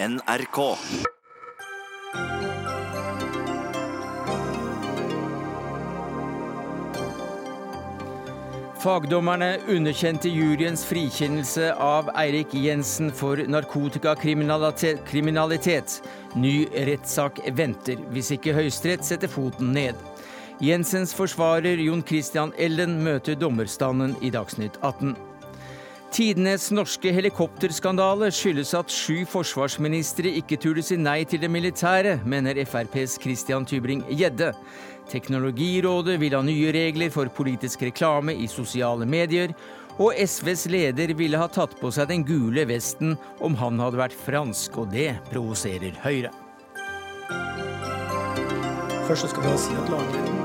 NRK. Fagdommerne underkjente juryens frikjennelse av Eirik Jensen for narkotikakriminalitet. Ny rettssak venter, hvis ikke Høyesterett setter foten ned. Jensens forsvarer Jon Christian Ellen møter dommerstanden i Dagsnytt 18. Tidenes norske helikopterskandale skyldes at sju forsvarsministre ikke turde si nei til det militære, mener FrPs Christian Tybring-Gjedde. Teknologirådet vil ha nye regler for politisk reklame i sosiale medier. Og SVs leder ville ha tatt på seg den gule vesten om han hadde vært fransk, og det provoserer Høyre. Først skal vi si at lagretten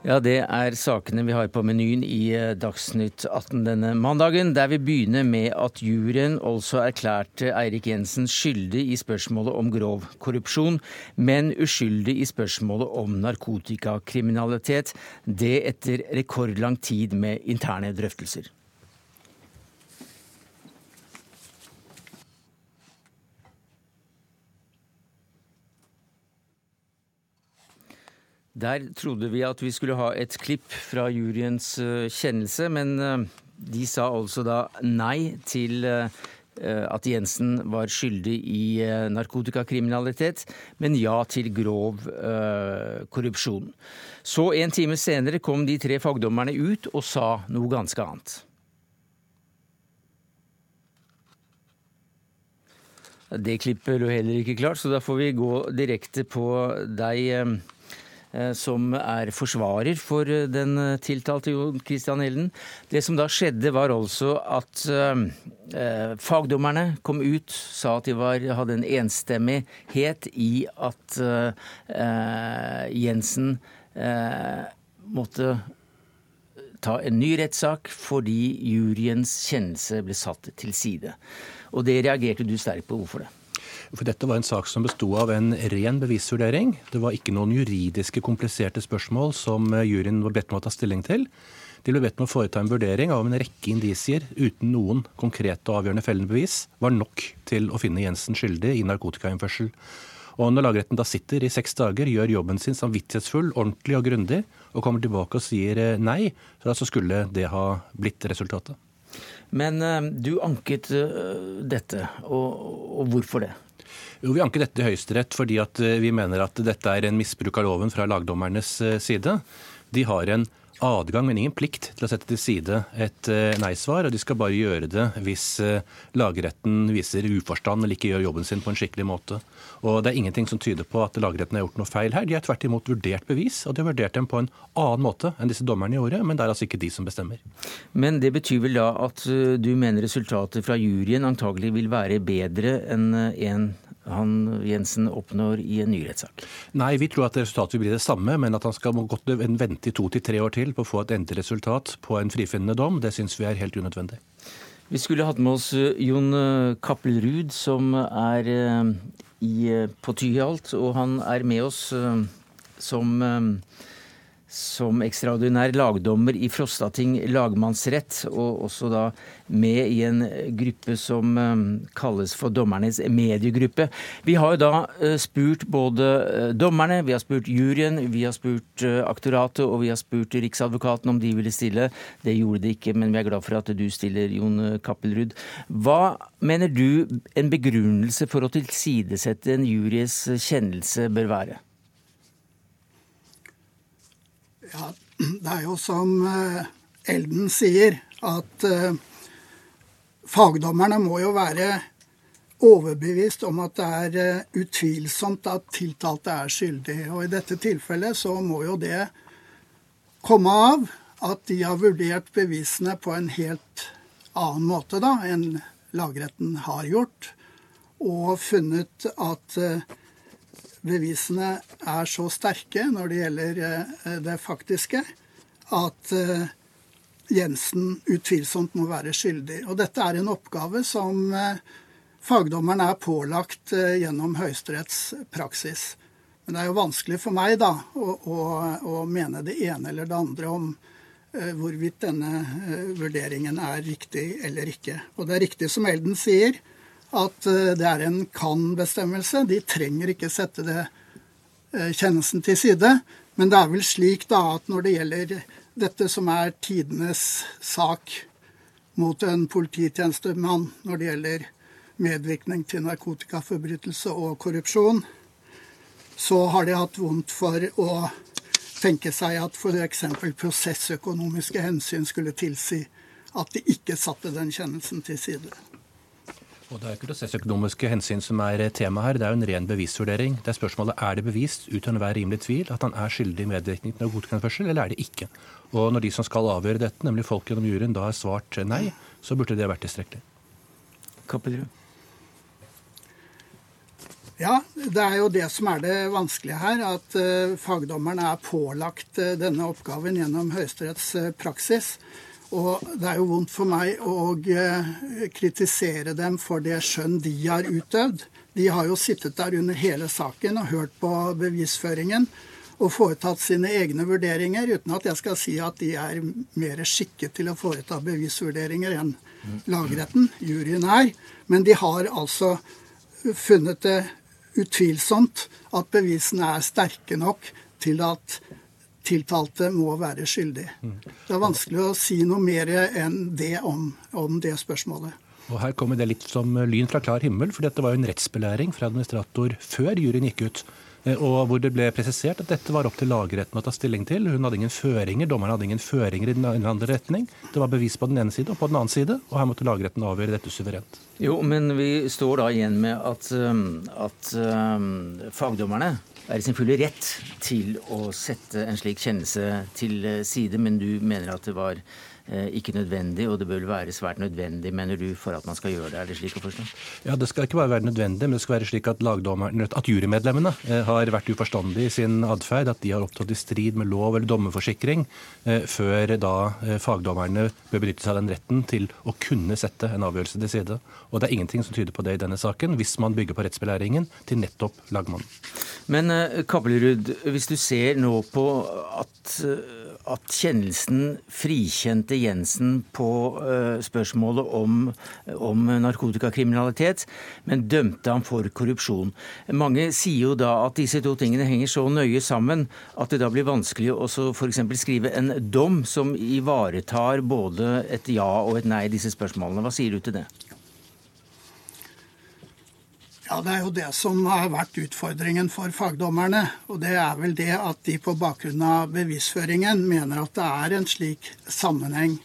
Ja, det er sakene vi har på menyen i eh, Dagsnytt 18 denne mandagen, der vi begynner med at juryen altså erklærte Eirik Jensen skyldig i spørsmålet om grov korrupsjon, men uskyldig i spørsmålet om narkotikakriminalitet. Det etter rekordlang tid med interne drøftelser. Der trodde vi at vi skulle ha et klipp fra juryens eh, kjennelse, men eh, de sa altså da nei til eh, at Jensen var skyldig i narkotikakriminalitet, men ja til grov korrupsjon. Så en time senere kom de tre fagdommerne ut og sa noe ganske annet. Det klippet lå heller ikke klart, så da får vi gå direkte på deg. Eh, som er forsvarer for eh, den eh, tiltalte Jon Christian Elden. Det som da skjedde, var altså at fagdommerne kom ut, sa at de var, hadde en enstemmighet i at Jensen måtte ta en ny rettssak fordi juryens kjennelse ble satt til side. Og det reagerte du sterkt på. Hvorfor det? For dette var en sak som besto av en ren bevisvurdering. Det var ikke noen juridiske kompliserte spørsmål som eh, juryen var bedt om å ta stilling til. De ble bedt om å foreta en vurdering av en rekke indisier uten noen konkrete og avgjørende fellende bevis var nok til å finne Jensen skyldig i narkotikainnførsel. Og når lagretten da sitter i seks dager, gjør jobben sin samvittighetsfull, ordentlig og grundig, og kommer tilbake og sier eh, nei, så skulle det ha blitt resultatet. Men uh, du anket dette, og, og hvorfor det? Jo, Vi anker dette til Høyesterett fordi eh, vi mener at dette er en misbruk av loven fra lagdommernes eh, side. De har en adgang, men ingen plikt til å sette til side et eh, nei-svar. Og de skal bare gjøre det hvis lagretten viser uforstand eller ikke gjør jobben sin på en skikkelig måte. Og det er ingenting som tyder på at lagretten har gjort noe feil her. De har tvert imot vurdert bevis, og de har vurdert dem på en annen måte enn disse dommerne gjorde. Men det er altså ikke de som bestemmer. Men det betyr vel da at du mener resultatet fra juryen antagelig vil være bedre enn en han Jensen oppnår i en ny rettssak? Nei, vi tror at resultatet vil bli det samme, men at han skal godt vente i to til tre år til på å få et endelig resultat på en frifinnende dom, det syns vi er helt unødvendig. Vi skulle hatt med oss eh, Jon Kappelrud, Cappelrud, som er eh, i, på Tyholt, og han er med oss som som ekstraordinær lagdommer i Frostating lagmannsrett, og også da med i en gruppe som um, kalles for dommernes mediegruppe. Vi har jo da uh, spurt både uh, dommerne, vi har spurt juryen, vi har spurt aktoratet og vi har spurt Riksadvokaten om de ville stille. Det gjorde de ikke, men vi er glad for at du stiller, Jon Cappelrud. Hva mener du en begrunnelse for å tilsidesette en juries kjennelse bør være? Ja, det er jo som eh, Elden sier, at uh, fagdommerne må jo være overbevist om at det er uh, utvilsomt at tiltalte er skyldig. Og i dette tilfellet så må jo det komme av at de har vurdert bevisene på en helt annen måte da, enn lagretten har gjort, og funnet at bevisene er så sterke når det gjelder eh, det faktiske, at eh, Jensen utvilsomt må være skyldig. Og dette er en oppgave som fagdommerne fagdommeren er pålagt gjennom Høyesteretts praksis. Men det er jo vanskelig for meg da å, å, å, mene det ene eller det andre om hvorvidt denne vurderingen er riktig eller ikke. Og det er riktig som Elden sier, at det er en kan-bestemmelse. De trenger ikke sette det kjennelsen til side. Men det er vel slik da at når det gjelder dette som er tidenes sak mot en polititjenestemann når det gjelder medvirkning til narkotikaforbrytelse og korrupsjon, så har de hatt vondt for å tenke seg at f.eks. prosessøkonomiske hensyn skulle tilsi at de ikke satte den kjennelsen til side. Og Det er ikke prosessøkonomiske hensyn som er tema her, det er jo en ren bevisvurdering. Det er spørsmålet er det bevist ut av enhver rimelig tvil at han er skyldig i medvirkning til narkotikaførsel, eller er det ikke. Og Når de som skal avgjøre dette, nemlig folk gjennom juryen, da har svart nei, så burde det vært tilstrekkelig. Ja, det er jo det som er det vanskelige her. At uh, fagdommerne er pålagt denne oppgaven gjennom Høyesteretts praksis. Og det er jo vondt for meg å kritisere dem for det skjønn de har utøvd. De har jo sittet der under hele saken og hørt på bevisføringen og foretatt sine egne vurderinger, uten at jeg skal si at de er mer skikket til å foreta bevisvurderinger enn lagretten, juryen er. Men de har altså funnet det utvilsomt at bevisene er sterke nok til at tiltalte må være skyldig. Det er vanskelig å si noe mer enn det om, om det spørsmålet. Og Her kommer det litt som lyn fra klar himmel, for dette var jo en rettsbelæring fra administrator før juryen gikk ut. Eh, og hvor det ble presisert at dette var opp til lagretten å ta stilling til. Hun hadde ingen føringer, Dommeren hadde ingen føringer i den andre retning. Det var bevis på den ene side og på den annen side, og her måtte lagretten avgjøre dette suverent. Jo, men vi står da igjen med at, um, at um, fagdommerne er i sin fulle rett til å sette en slik kjennelse til side, men du mener at det var ikke nødvendig, og det bør være svært nødvendig, mener du, for at man skal gjøre det? Er det slik å forstå? Ja, Det skal ikke bare være nødvendig, men det skal være slik at, at jurymedlemmene eh, har vært uforstandige i sin atferd, at de har opptrådt i strid med lov eller dommerforsikring, eh, før da fagdommerne bør benytte seg av den retten til å kunne sette en avgjørelse til side. Og det er ingenting som tyder på det i denne saken, hvis man bygger på rettsbelæringen til nettopp lagmannen. Men Kabelrud, hvis du ser nå på at at kjennelsen frikjente Jensen på uh, spørsmålet om, om, narkotikakriminalitet, men dømte ham for korrupsjon. Mange sier jo da at disse to tingene henger så nøye sammen at det da blir vanskelig å f.eks. skrive en dom som ivaretar både et ja og et nei i disse spørsmålene. Hva sier du til det? Ja, Det er jo det som har vært utfordringen for fagdommerne. Og det er vel det at de på bakgrunn av bevisføringen mener at det er en slik sammenheng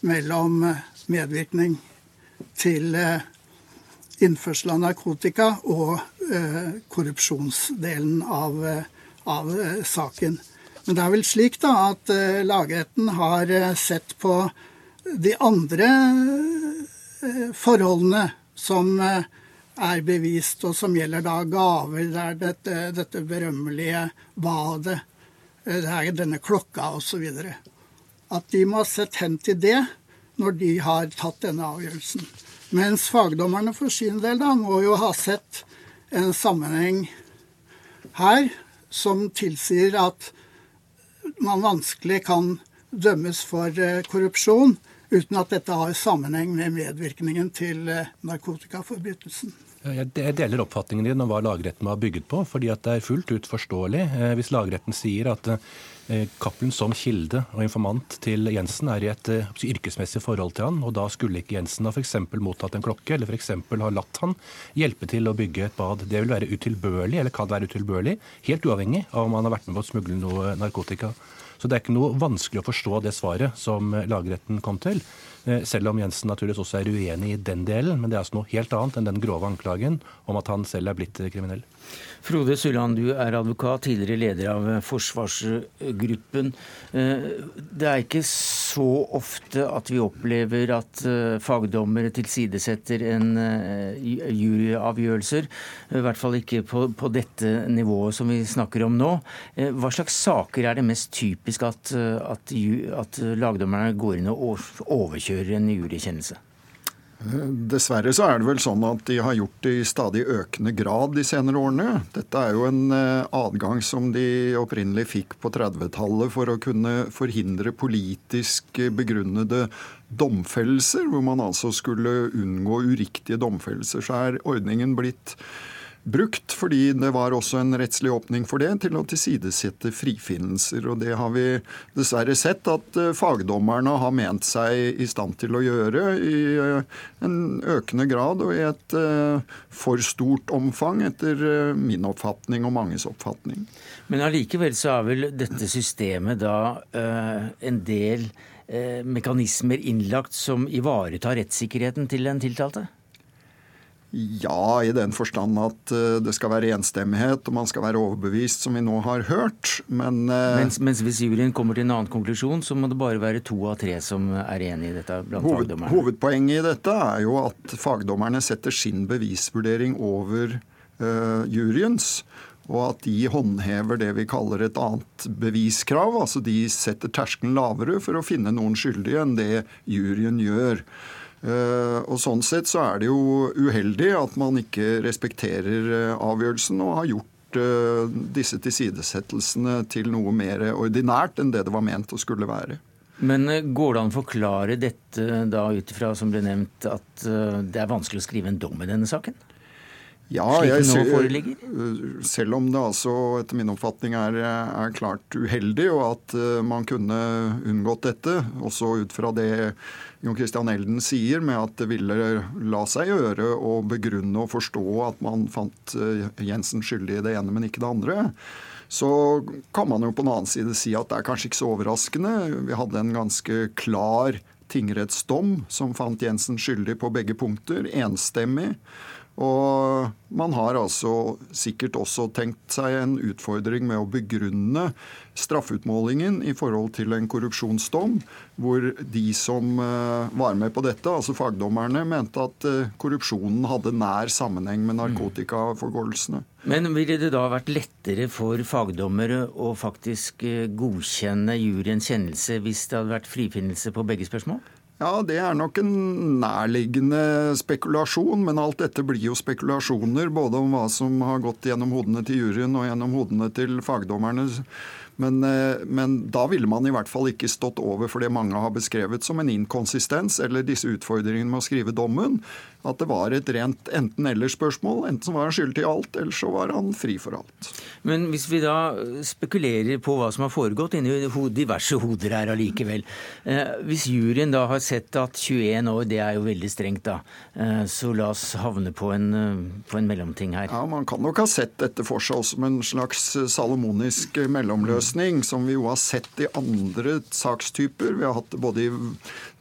mellom medvirkning til eh, innførsel av narkotika og eh, korrupsjonsdelen av, eh, av saken. Men det er vel slik da at lagretten har sett på de andre forholdene som er bevist, og som gjelder da gaver. Det er dette, dette berømmelige badet, det er denne klokka osv. At de må ha sett hen til det når de har tatt denne avgjørelsen. Mens fagdommerne for sin del da må jo ha sett en sammenheng her som tilsier at man vanskelig kan dømmes for eh, korrupsjon uten at dette har sammenheng med medvirkningen til eh, narkotikaforbrytelsen. Jeg deler oppfatningen din om hva lagretten var bygget på. fordi Det er fullt ut forståelig eh, hvis lagretten sier at eh, Cappelen som kilde og informant til Jensen er i et eh, yrkesmessig forhold til han, og da skulle ikke Jensen ha f.eks. mottatt en klokke eller f.eks. ha latt han hjelpe til å bygge et bad. Det vil være utilbørlig, eller kan være utilbørlig, helt uavhengig av om han har vært med på å smugle noe narkotika. Så det er ikke noe vanskelig å forstå det svaret som lagretten kom til. Eh, selv om Jensen naturligvis også er uenig i den delen. Men det er altså noe helt annet enn den grove anklagen om at han selv er blitt kriminell. Frode Sulland, du er advokat, tidligere leder av forsvarsgruppen. Eh, det er ikke ofte at vi opplever at eh, fagdommere tilsidesetter en eh, juryavgjørelser. I hvert fall ikke på, på, dette nivået som vi snakker om nå. Hva slags saker er det mest typisk at, at, at lagdommerne går inn og overkjører en jurykjennelse? Dessverre så er det vel sånn at de har gjort det i stadig økende grad de senere årene. Dette er jo en eh, adgang som de opprinnelig fikk på 30-tallet for å kunne forhindre politisk begrunnede domfellelser, hvor man altså skulle unngå uriktige domfellelser. Så er ordningen blitt brukt, fordi det var også en rettslig åpning for det, til å tilsidesette frifinnelser. Og det har vi dessverre sett at eh, fagdommerne har ment seg i stand til å gjøre i eh, en økende grad og i et eh, for stort omfang, etter min oppfatning og manges oppfatning. Men allikevel så er vel dette systemet da en del mekanismer innlagt som ivaretar rettssikkerheten til den tiltalte? Ja, i den forstand at uh, det skal være enstemmighet og man skal være overbevist, som vi nå har hørt. Men, uh, mens, mens, hvis juryen kommer til en annen konklusjon, så må det bare være to av tre som er enig i dette blant hoved, fagdommerne? Hovedpoenget i dette er jo at fagdommerne setter sin bevisvurdering over uh, juryens. Og at de håndhever det vi kaller et annet beviskrav. Altså de setter terskelen lavere for å finne noen skyldige enn det juryen gjør. Eh, og Sånn sett så er det jo uheldig at man ikke respekterer eh, avgjørelsen og har gjort eh, disse tilsidesettelsene til noe mer ordinært enn det det var ment å skulle være. Men går det an å forklare dette da ut ifra som ble nevnt, at det er vanskelig å skrive en dom i denne saken? Ja, jeg, selv om det altså etter min oppfatning er, er, klart uheldig, og at man kunne unngått dette, også ut fra det Jon Christian Elden sier, med at det ville la seg gjøre å begrunne og forstå at man fant eh, Jensen skyldig i det ene, men ikke det andre. Så kan man jo på den annen side si at det er kanskje ikke så overraskende. Vi hadde en ganske klar tingrettsdom som fant Jensen skyldig på begge punkter, enstemmig. Og man har altså sikkert også tenkt seg en utfordring med å begrunne straffeutmålingen i forhold til en korrupsjonsdom, hvor de som eh, var med på dette, altså fagdommerne, mente at eh, korrupsjonen hadde nær sammenheng med narkotikaforgåelsene. Men ville det da vært lettere for fagdommere å faktisk eh, godkjenne juryens kjennelse hvis det hadde vært frifinnelse på begge spørsmål? Ja, det er nok en nærliggende spekulasjon, men alt dette blir jo spekulasjoner. Både om hva som har gått gjennom hodene til juryen og gjennom hodene til fagdommerne. Men, eh, men, da ville man i hvert fall ikke stått over for det mange har beskrevet som en inkonsistens, eller disse utfordringene med å skrive dommen. At det var et rent enten-eller-spørsmål. Enten så var han skyldig i alt, eller så var han fri for alt. Men hvis vi da spekulerer på hva som har foregått inni diverse hoder her allikevel. Eh, hvis juryen da har sett at 21 år, det er jo veldig strengt, da. Eh, så la oss havne på en, på en mellomting her. Ja, Man kan nok ha sett dette for seg som en slags salomonisk mellomløsning som vi jo har sett i andre sakstyper. Vi har hatt det både i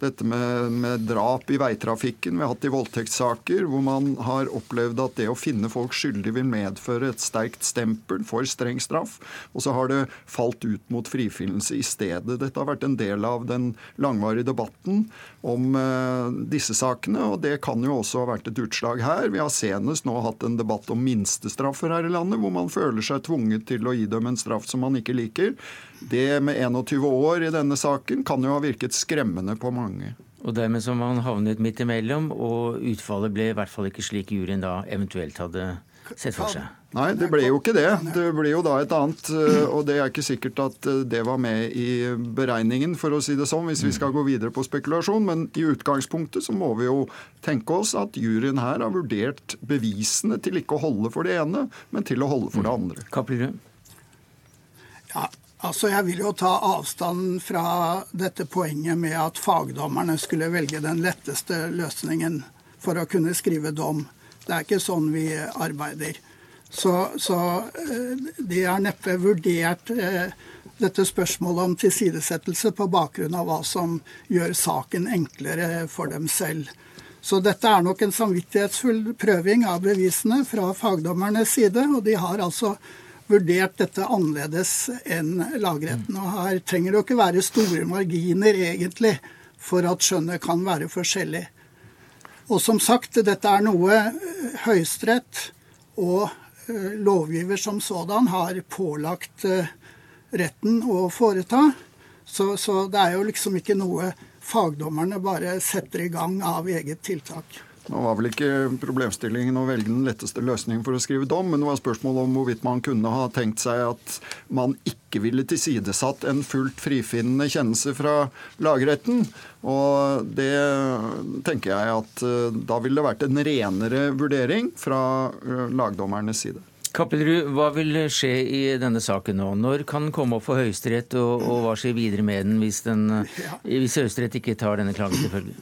dette med, med drap i veitrafikken, vi har hatt det i voldtektssaker, hvor man har opplevd at det å finne folk skyldig vil medføre et sterkt stempel for streng straff. Og så har det falt ut mot frifinnelse i stedet. Dette har vært en del av den langvarige debatten om eh, disse sakene, og det kan jo også ha vært et utslag her. Vi har senest nå hatt en debatt om minstestraffer her i landet, hvor man føler seg tvunget til å idømme en straff som man ikke liker. Det med 21 år i denne saken kan jo ha virket skremmende på mange. Og dermed som man havnet midt imellom, og utfallet ble i hvert fall ikke slik juryen da eventuelt hadde sett for seg. Nei, det ble jo ikke det. Det ble jo da et annet. Eh, og det er ikke sikkert at eh, det var med i beregningen, for å si det sånn, hvis vi skal gå videre på spekulasjon. Men i utgangspunktet så må vi jo tenke oss at juryen her har vurdert bevisene til ikke å holde for det ene, men til å holde for det andre. Kaplerud? Ja, altså Jeg vil jo ta avstand fra dette poenget med at fagdommerne skulle velge den letteste løsningen for å kunne skrive dom. Det er ikke sånn vi arbeider. Så, så eh, de har neppe vurdert eh, dette spørsmålet om tilsidesettelse på bakgrunn av hva som gjør saken enklere for dem selv. Så dette er nok en samvittighetsfull prøving av bevisene fra fagdommernes side. Og de har altså vurdert dette annerledes enn lagretten. Og her trenger det jo ikke være store marginer, egentlig, for at skjønnet kan være forskjellig. Og som sagt, dette er noe eh, Høyesterett og eh, lovgiver som sådan har pålagt eh, retten å foreta. Så, så, det er jo liksom ikke noe fagdommerne bare setter i gang av eget tiltak. Nå var vel ikke problemstillingen å velge den letteste løsningen for å skrive dom, men det var spørsmål om hvorvidt man kunne ha tenkt seg at man ikke ville tilsidesatt en fullt frifinnende kjennelse fra lagretten. Og det tenker jeg at eh, da ville det vært en renere vurdering fra eh, lagdommernes side. Kappelrud, hva vil skje i denne saken nå? Når kan den komme opp for Høyesterett, og, og, hva skjer videre med den hvis, den, hvis Høyesterett ikke tar denne klagen til følge?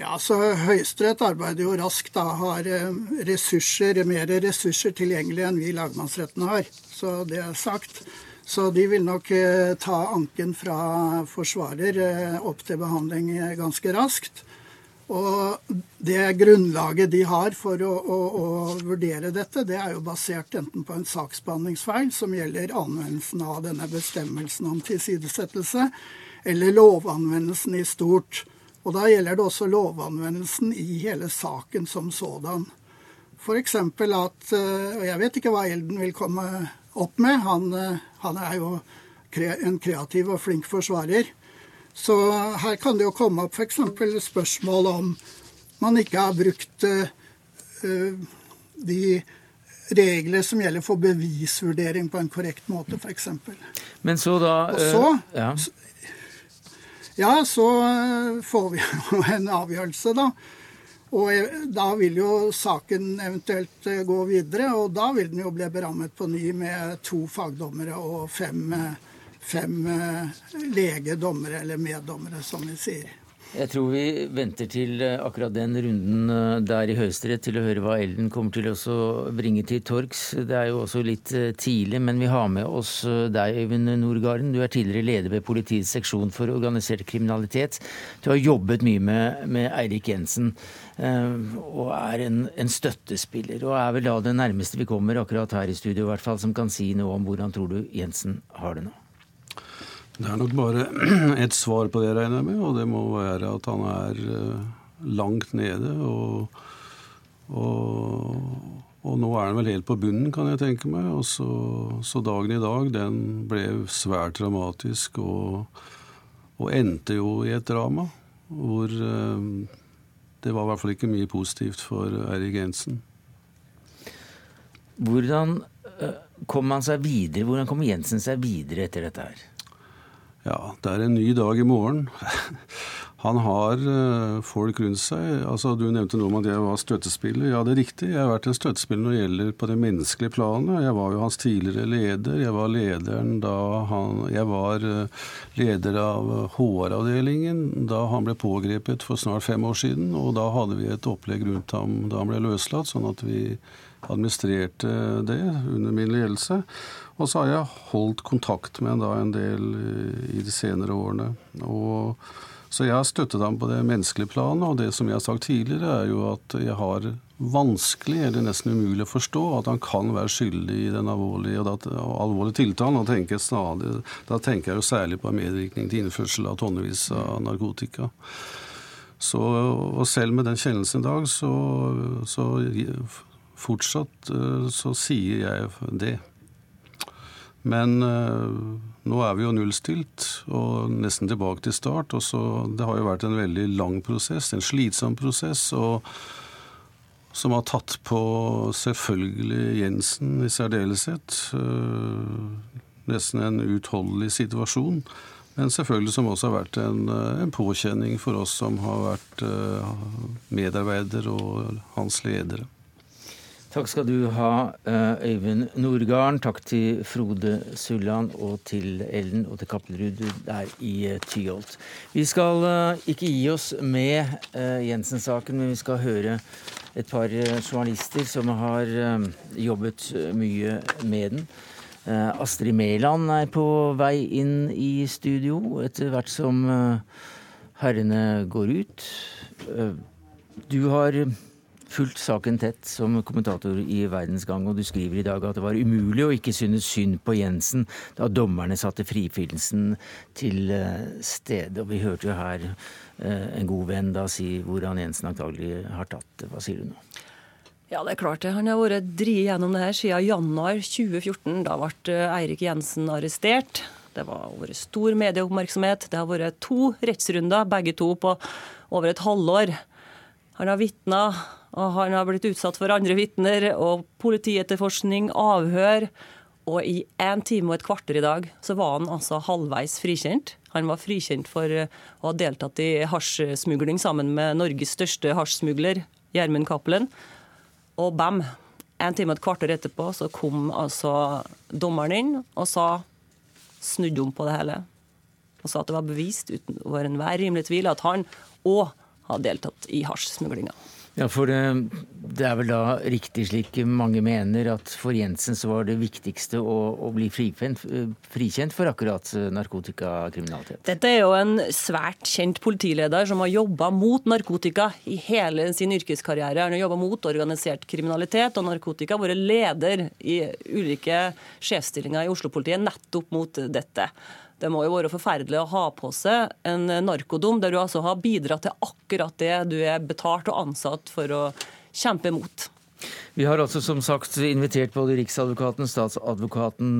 Ja, så Høyesterett arbeider jo raskt. da, Har eh, ressurser, mer ressurser tilgjengelig enn vi lagmannsretten har. Så det er sagt. Så de vil nok eh, ta anken fra forsvarer eh, opp til behandling ganske raskt. Og det grunnlaget de har for å, å, å, vurdere dette, det er jo basert enten på en saksbehandlingsfeil som gjelder anvendelsen av denne bestemmelsen om tilsidesettelse, eller lovanvendelsen i stort. Og da gjelder det også lovanvendelsen i hele saken som sådan. F.eks. at eh, Og jeg vet ikke hva Elden vil komme opp med. Han, eh, han er jo en kreativ og flink forsvarer. Så her kan det jo komme opp f.eks. spørsmål om man ikke har brukt uh, de regler som gjelder for bevisvurdering på en korrekt måte, f.eks. Men så da Og så, ja. Ja, så eh, får vi jo en avgjørelse, da. Og eh, da vil jo saken eventuelt eh, gå videre, og da vil den jo bli berammet på ny med to fagdommere og fem, fem legedommere, eller meddommere, som vi sier. Jeg tror vi venter til eh, akkurat den runden eh, der i Høyesterett til å høre hva Elden kommer til å bringe til torgs. Det er jo også litt eh, tidlig, men vi har med oss deg, Øyvind Nordgarden. Du er tidligere leder ved Politiets seksjon for organisert kriminalitet. Du har jobbet mye med, med Eirik Jensen og er en, en, støttespiller. Og er vel da det nærmeste vi kommer akkurat her i studio, i hvert fall, som kan si noe om hvordan tror du Jensen har det nå? Det er nok bare ett svar på det, regner jeg med, og det må være at han er eh, langt nede. Og, og, og nå er han vel helt på bunnen, kan jeg tenke meg. Og så, så dagen i dag, den ble svært dramatisk og, og endte jo i et drama. Hvor eh, det var i hvert fall ikke mye positivt for Eirik Jensen. Hvordan eh, kom han seg videre? Hvordan kom Jensen seg videre etter dette her? Ja, det er en ny dag i morgen. Han har uh, folk rundt seg. Altså, Du nevnte noe om at jeg var støttespiller. Ja, det er riktig. Jeg har vært en støttespiller når det gjelder på det menneskelige planet. Jeg var jo hans tidligere leder. Jeg var lederen da han Jeg var uh, leder av HR-avdelingen da han ble pågrepet for snart fem år siden. Og da hadde vi et opplegg rundt ham da han ble løslatt, sånn at vi administrerte det under min ledelse. Og så har jeg holdt kontakt med da en del eh, i de senere årene. Og, så jeg har støttet ham på det menneskelige planet, og det som jeg har sagt tidligere, er jo at jeg har vanskelig, eller nesten umulig å forstå, at han kan være skyldig i den alvorlige, alvorlige tiltalen. Da tenker, jeg snarlig, da tenker jeg jo særlig på medvirkning til innførsel av tonnevis av narkotika. Så, og selv med den kjennelsen i dag, så, så fortsatt eh, så sier jeg det. Men uh, nå er vi jo nullstilt og nesten tilbake til start. og så, Det har jo vært en veldig lang prosess, en slitsom prosess. og som har tatt på selvfølgelig Jensen i særdeleshet. Uh, nesten en utholdelig situasjon. Men selvfølgelig som også har vært en, eh, en påkjenning for oss som har vært medarbeider og hans ledere. Takk skal du ha, eh, Øyvind Nordgarden. Takk til Frode Sulland og til Ellen og til Kappelrud der i eh, Tyholt. Vi skal eh, ikke gi oss med Jensen-saken, men vi skal høre et par journalister som har jobbet mye med den. Astrid Mæland er på vei inn i studio etter hvert som herrene går ut. Du har fulgt saken tett som kommentator i Verdensgang, og du skriver i dag at det var umulig å ikke synes synd på Jensen da dommerne satte frifinnelsen til eh, stede. Og vi hørte jo her eh, en god venn da si hvordan Jensen antagelig har tatt det. Hva sier du nå? Ja, det er klart det. Han har vært drevet gjennom det her siden januar 2014. Da ble eh, Eirik Jensen arrestert. Det har vært stor medieoppmerksomhet. Det har vært to rettsrunder, begge to på over et halvår. Han har vitna, og han har blitt utsatt for andre vitner, og politietterforskning, avhør. Og i én time og et kvarter i dag så var han altså halvveis frikjent. Han var frikjent for å ha deltatt i hasjsmugling sammen med Norges største hasjsmugler, Gjermund Cappelen. Og bam! En time og et kvarter etterpå så kom altså dommeren inn og sa snudde om på det hele. Og sa at det var bevist uten over enhver rimelig tvil at han òg har deltatt i hasjsmuglinga. Ja, for det, det, er vel da riktig slik mange mener at for Jensen så var det viktigste å, å bli frikjent, frikjent, for akkurat narkotikakriminalitet? Dette er jo en svært kjent politileder som har jobba mot narkotika i hele sin yrkeskarriere. Han har jobba mot organisert kriminalitet og narkotika, vært leder i ulike sjefsstillinger i Oslo-politiet nettopp mot dette. Det må jo være forferdelig å ha på seg en narkodom der du altså har bidratt til akkurat det du er betalt og ansatt for å kjempe mot. Vi har altså som sagt invitert både Riksadvokaten, statsadvokaten,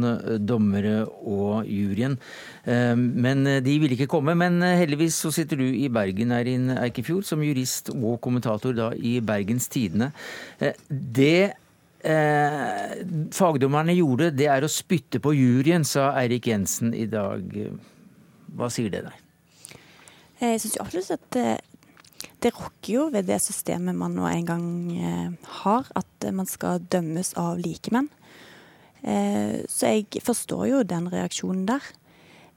dommere og juryen. Eh, men de vil ikke komme. Men heldigvis så sitter du i Bergen, Eirin Eikefjord, som jurist og kommentator da i Bergens Tidende. Eh, det eh, fagdommerne gjorde, det er å spytte på juryen, sa Eirik Jensen i dag. Hva sier det deg? Jeg syns absolutt at det, det rokker jo ved det systemet man nå en gang eh, har, at man skal dømmes av likemenn. Eh, så jeg forstår jo den reaksjonen der.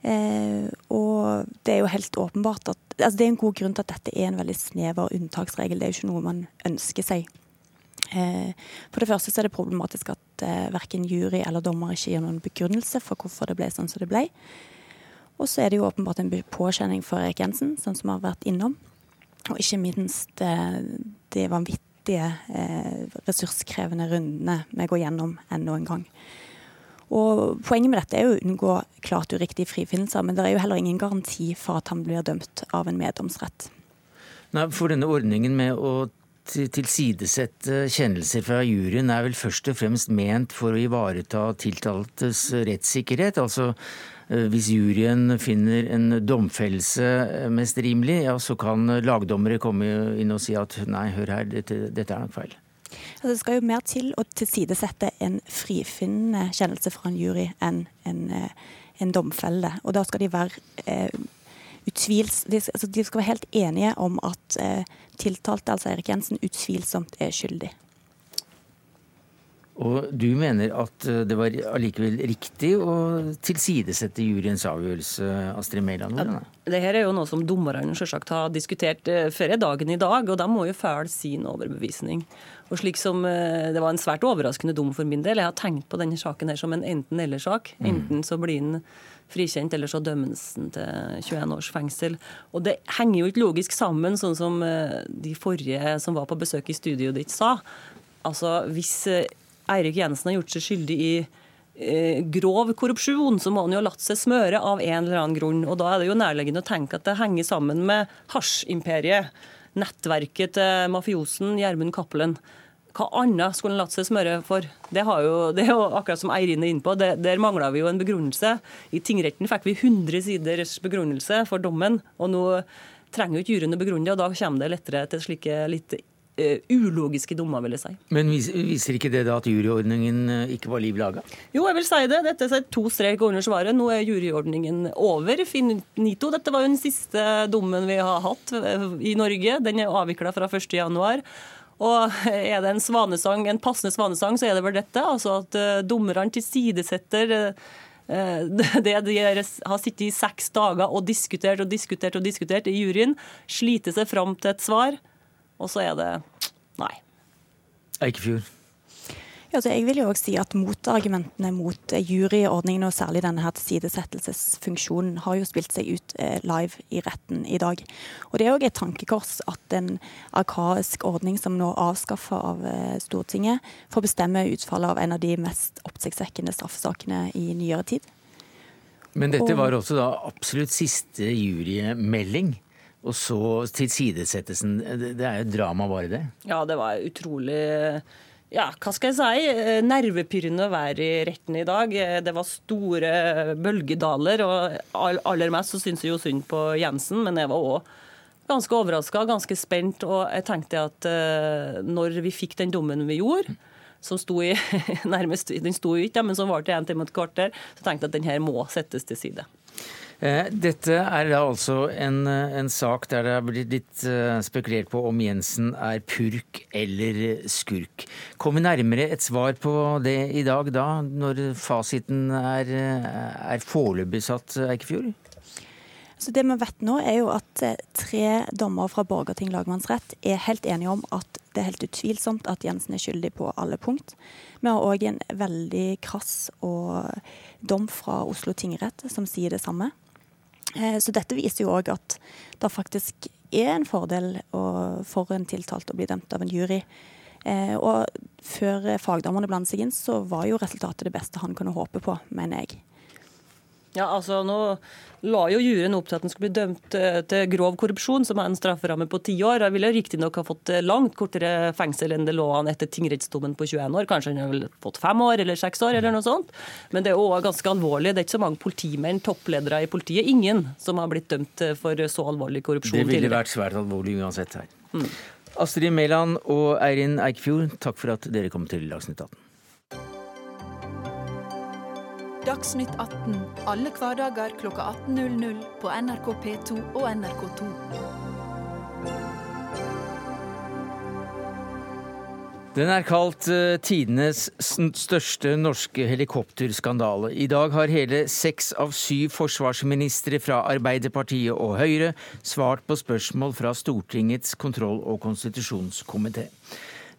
Eh, og det er jo helt åpenbart at altså Det er en god grunn til at dette er en veldig snever unntaksregel. Det er jo ikke noe man ønsker seg. Eh, for det første så er det problematisk at eh, verken jury eller dommer ikke gir noen begrunnelse for hvorfor det ble sånn som det ble. Og så er det jo åpenbart en påkjenning for Erik Jensen, sånn som har vært innom. Og ikke minst eh, de vanvittige ressurskrevende rundene vi går gjennom enda en gang. Og Poenget med dette er å unngå klart uriktige frifinnelser, men det er jo heller ingen garanti for at han blir dømt av en meddomsrett. Nei, For denne ordningen med å tilsidesette kjennelser fra juryen er vel først og fremst ment for å ivareta tiltaltes rettssikkerhet. Altså eh, hvis juryen finner en domfellelse mest rimelig, ja, så kan lagdommere komme inn og si at nei, hør her, dette, dette er nok feil. Altså, det skal jo mer til å tilsidesette en frifinnende kjennelse fra en jury enn en, eh, en domfelle. Og da skal de være eh, utvils, de, altså de, skal være helt enige om at eh, tiltalte, altså Erik Jensen, utvilsomt er skyldig. Og du mener at eh, det var allikevel riktig å tilsidesette juryens avgjørelse, Astrid Mæland? Ja, det her er jo noe som dommerne selvsagt har diskutert eh, før dagen i dag, og de må jo følge sin overbevisning. Og slik som eh, Det var en svært overraskende dom for min del. Jeg har tenkt på denne saken her som en enten-eller-sak. Mm. Enten så blir den frikjent, eller så dømmes han til 21 års fengsel. Og det henger jo ikke logisk sammen, sånn som eh, de forrige som var på besøk i studioet ditt sa. Altså, hvis eh, Eirik Jensen har gjort seg skyldig i eh, grov korrupsjon, så må han jo ha latt seg smøre av en eller annen grunn. Og da er det jo nærliggende å tenke at det henger sammen med hasjimperiet. Nettverket til mafiosen Gjermund Cappelen. Hva annet skulle han latt seg smøre for? Det, jo, det er jo akkurat som Eirin er inne på, det, der mangla vi jo en begrunnelse. I tingretten fikk vi 100 siders begrunnelse for dommen, og nå trenger jo ikke juryen å begrunne det, og da kommer det lettere til slike litt uh, ulogiske dommer, vil jeg si. Men viser ikke det da at juryordningen eh, ikke var liv laga? Jo, jeg vil si det. Dette er to strek under svaret. Nå er juryordningen over. Finito. Dette var jo den siste dommen vi har hatt eh, i Norge. Den er avvikla fra 1.1. Og er det en svanesang, en passende svanesang, så er det vel dette. Altså at uh, dommerne tilsidesetter uh, det de har sittet i seks dager og diskutert og diskutert og diskutert i juryen, sliter seg fram til et svar, og så er det nei. Eikefjord. Ja, altså jeg vil jo også si at Motargumentene mot eh, juryordningen, og særlig denne her tilsidesettelsesfunksjonen, har jo spilt seg ut eh, live i retten i dag. Og Det er òg et tankekors at en arkaisk ordning som nå avskaffa av eh, Stortinget, får bestemme utfallet av en av de mest oppsiktsvekkende straffesakene i nyere tid. Men dette var også da absolutt siste jurymelding. Og så tilsidesettelsen. Det er jo drama, bare det? Ja, det var utrolig ja, hva skal jeg si, eh, nervepirrende være i retten i dag. Eh, det var store bølgedaler, og aller mest så syns jeg jo synd på Jensen, men jeg var òg ganske overraska, ganske spent, og jeg tenkte at eh, når vi fikk den dommen vi gjorde, som sto i nærmest, Den sto jo ikke, men som varte i en time og et kvarter, så tenkte jeg at den her må settes til side. Eh, dette er da altså en, eh, en, sak der det har blitt litt eh, spekulert på om Jensen er purk eller skurk. Kommer vi nærmere et svar på det i dag, da, når fasiten er, er foreløpig satt, Eikefjord? Så det vi vet nå, er jo at tre dommer fra Borgerting lagmannsrett er helt enige om at det er helt utvilsomt at Jensen er skyldig på alle punkt. Vi har òg en veldig krass dom fra Oslo tingrett som sier det samme. Eh, så dette viser jo òg at det faktisk er en fordel for en tiltalt å bli dømt av en jury. Eh, og før fagdommerne blandet seg inn, så var jo resultatet det beste han kunne håpe på, mener jeg. Ja, altså Nå la jo juryen opp til at han skulle bli dømt eh, til grov korrupsjon, som er en strafferamme på ti år. Han ville riktignok ha fått eh, langt kortere fengsel enn det lå han etter tingrettsdommen på 21 år. Kanskje han ville fått fem år eller seks år, eller noe sånt. Men det er òg ganske alvorlig. Det er ikke så mange politimenn, toppledere i politiet, ingen, som har blitt dømt eh, for så alvorlig korrupsjon tidligere. Det ville vært svært alvorlig uansett her. Mm. Astrid Mæland og Eirin Eikfjord, takk for at dere kom til Dagsnytt 18. Dagsnytt 18 alle hverdager kl 18.00 på NRK P2 og NRK2. Den er kalt uh, tidenes største norske helikopterskandale. I dag har hele seks av syv forsvarsministre fra Arbeiderpartiet og Høyre svart på spørsmål fra Stortingets kontroll- og konstitusjonskomité.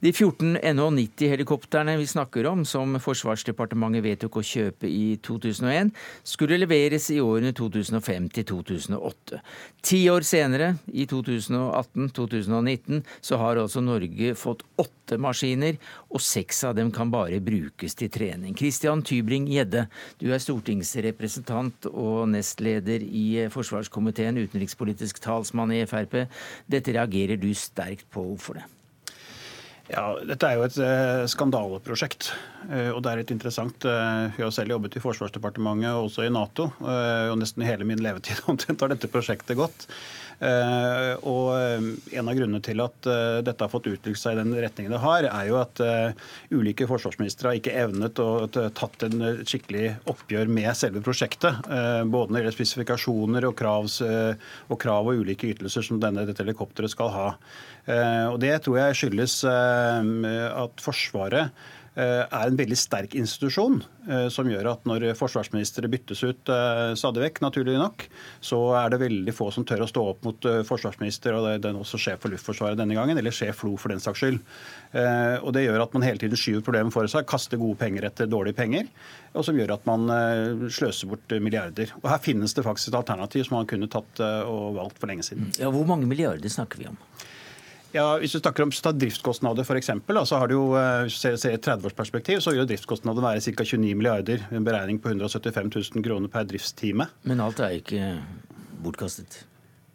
De 14 NH90-helikoptrene vi snakker om, som Forsvarsdepartementet vedtok å kjøpe i 2001, skulle leveres i årene 2005 til 2008. Ti år senere, i 2018-2019, så har altså Norge fått åtte maskiner, og seks av dem kan bare brukes til trening. Christian Tybring-Gjedde, du er stortingsrepresentant og nestleder i forsvarskomiteen, utenrikspolitisk talsmann i Frp. Dette reagerer du sterkt på. Hvorfor det? Ja, Dette er jo et uh, skandaleprosjekt. Uh, og det er litt interessant. Uh, jeg har selv jobbet i Forsvarsdepartementet og også i Nato. og nesten hele min levetid omtrent har dette prosjektet gått. Og En av grunnene til at dette har fått utviklet seg i den retningen det har, er jo at ulike forsvarsministre har ikke evnet å tatt en skikkelig oppgjør med selve prosjektet. både når det gjelder spesifikasjoner og, kravs, og krav og ulike ytelser som denne, dette helikopteret skal ha. og Det tror jeg skyldes Eh, at Forsvaret eh, er en veldig sterk institusjon, eh, som gjør at når forsvarsministre byttes ut stadig vekk, naturlig nok, så er det veldig få som tør å stå opp mot forsvarsminister og den også sjef for Luftforsvaret denne gangen, eller sjef FLO for den saks skyld. Og Det gjør at man hele tiden skyver problemet for seg, kaster gode penger etter dårlige penger, og som gjør at man sløser bort milliarder. Og Her finnes det faktisk et alternativ som man kunne tatt og valgt for lenge siden. Ja, Hvor mange milliarder snakker vi om? Ja, Hvis du snakker om driftskostnader f.eks., så har du jo, eh, hvis du ser et 30-årsperspektiv, så vil jo driftskostnader være ca. 29 milliarder. En beregning på 175 000 kroner per driftstime. Men alt er ikke bortkastet?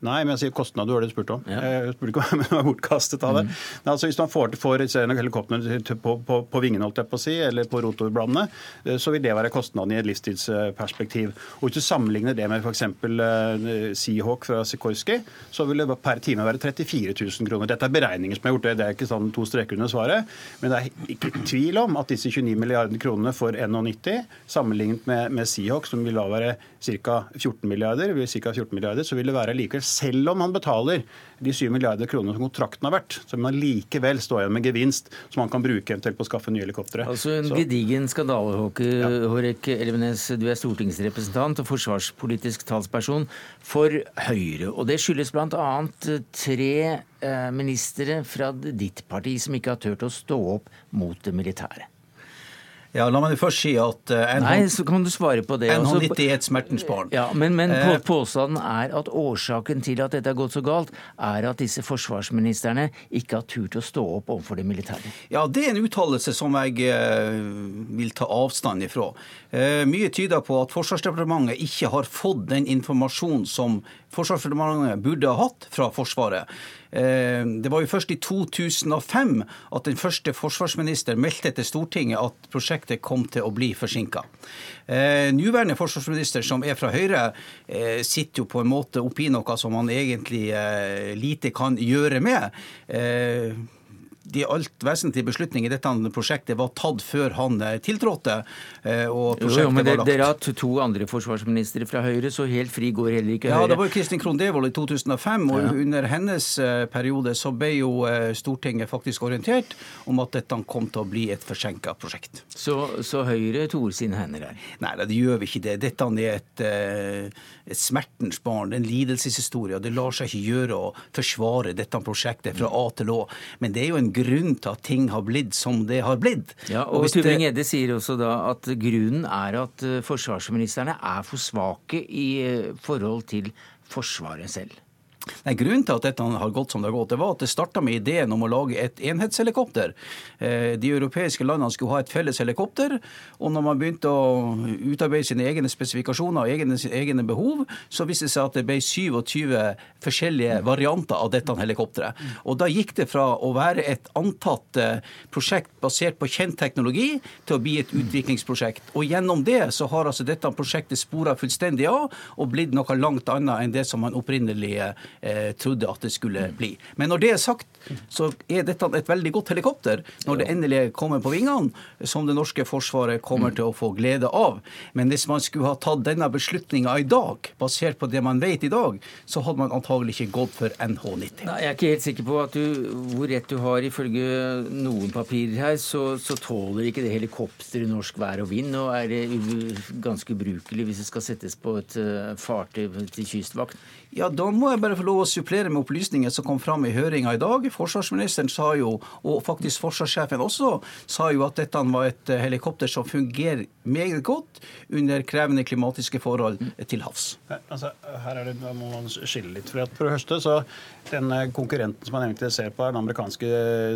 Nei, men jeg sier kostnader, var det du spurte om. Ja. Jeg spurte ikke om jeg var bortkastet av det. Mm. Altså, hvis man får, får helikoptrene på, på, på vingene, holdt jeg på å si, eller på rotorbladene, eh, så vil det være kostnaden i et livstidsperspektiv. Og Hvis du sammenligner det med f.eks. Uh, Seahawk fra Sikorsky, så vil det per time være 34 000 kroner. Dette er beregninger som er gjort, det er ikke sånn to streker under svaret. Men det er ikke tvil om at disse 29 milliardene kronene for NH90, sammenlignet med, med Seahawk, som vil da være ca. 14 milliarder, ca. 14 milliarder, så vil det være likevel selv om han betaler de 7 milliarder kronene som kontrakten har vært, så vil man likevel stå igjen med gevinst som man kan bruke eventuelt på å skaffe nye helikoptre. Altså en så. gedigen skandale, ja. Hårek Elvenes. Du er stortingsrepresentant og forsvarspolitisk talsperson for Høyre. Og det skyldes bl.a. tre eh, ministre fra ditt parti som ikke har turt å stå opp mot det militære. Ja, La meg først si at NH, Nei, så kan du svare på det. NH90 er et smertens barn. Ja, Men, men på, eh, påstanden er at årsaken til at dette har gått så galt, er at disse forsvarsministrene ikke har turt å stå opp overfor det militære. Ja, det er en uttalelse som jeg uh, vil ta avstand ifra. Mye tyder på at Forsvarsdepartementet ikke har fått den informasjonen som Forsvarsdepartementet burde ha hatt fra Forsvaret. Eh, det var jo først i 2005 at den første forsvarsminister meldte til Stortinget at prosjektet kom til å bli forsinka. Eh, Nåværende forsvarsminister, som er fra Høyre, eh, sitter jo på en måte oppi noe som han egentlig lite kan gjøre med de alt vesentlige beslutninger i dette prosjektet var tatt før han eh, tiltrådte. Eh, og prosjektet jo, men var lagt. Dere har hatt to andre forsvarsministre fra Høyre, så helt fri går heller ikke Høyre. Ja, det var jo Kristin Krohn Devold i 2005, og ja. under hennes eh, periode så ble jo Stortinget faktisk orientert om at dette kom til å bli et forsinka prosjekt. Så, så Høyre toer sine hender her? Nei, det gjør vi ikke det. Dette er et, et smertens barn, en lidelseshistorie. og Det lar seg ikke gjøre å forsvare dette prosjektet fra A til Å. Men det er jo en grunn til at ting har blitt som det har blitt. Ja, og, og Tubring-Edde sier også da at grunnen er at eh, forsvarsministrene er for svake i eh, forhold til Forsvaret selv. Nei, Grunnen til at dette har gått som det har gått, det var at det starta med ideen om å lage et enhetshelikopter. Eh, de europeiske landene skulle ha et felles helikopter. Og når man begynte å utarbeide sine egne spesifikasjoner og egne, egne behov, så viste det seg at det ble 27 forskjellige varianter av dette helikopteret. Og da gikk det fra å være et antatt eh, prosjekt basert på kjent teknologi, til å bli et utviklingsprosjekt. Og gjennom det så har altså dette prosjektet spora fullstendig av og blitt noe langt annet enn det som man opprinnelig eh, trodde at det skulle bli. Men når det er sagt, så er dette et veldig godt helikopter når det endelig kommer på vingene, som det norske forsvaret kommer til å få glede av. Men hvis man skulle ha tatt denne beslutninga i dag, basert på det man vet i dag, så hadde man antagelig ikke gått for NH90. Nei, jeg er ikke helt sikker på du, hvor rett du har. Ifølge noen papirer her, så, så tåler ikke det helikopteret norsk vær og vind, og er det ganske ubrukelig hvis det skal settes på et uh, fartøy til kystvakt. Ja, Da må jeg bare få lov å supplere med opplysninger som kom fram i høringa i dag. Forsvarsministeren sa jo, og faktisk forsvarssjefen også, sa jo at dette var et eh, helikopter som fungerer meget godt under krevende klimatiske forhold til havs. Altså, her det, må man skille litt. For, for det første så Den konkurrenten som man egentlig ser på, er den amerikanske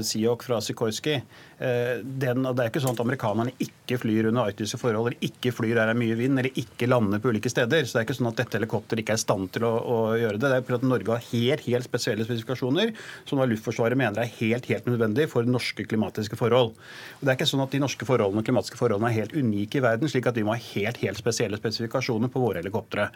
Siok fra Sikorsky. Eh, den, det er ikke sånn at amerikanerne ikke flyr under arktiske forhold, eller ikke flyr der det er mye vind, eller ikke lander på ulike steder. Så det er ikke sånn at dette helikopteret ikke er i stand til å, å, gjøre det. Det er at Norge har helt, helt spesielle spesifikasjoner som da Luftforsvaret mener er helt, helt nødvendig for norske klimatiske forhold. Og det er ikke sånn at de norske forholdene og klimatiske forholdene er helt unike i verden, slik at vi må ha helt, helt spesielle spesifikasjoner på våre helikoptre.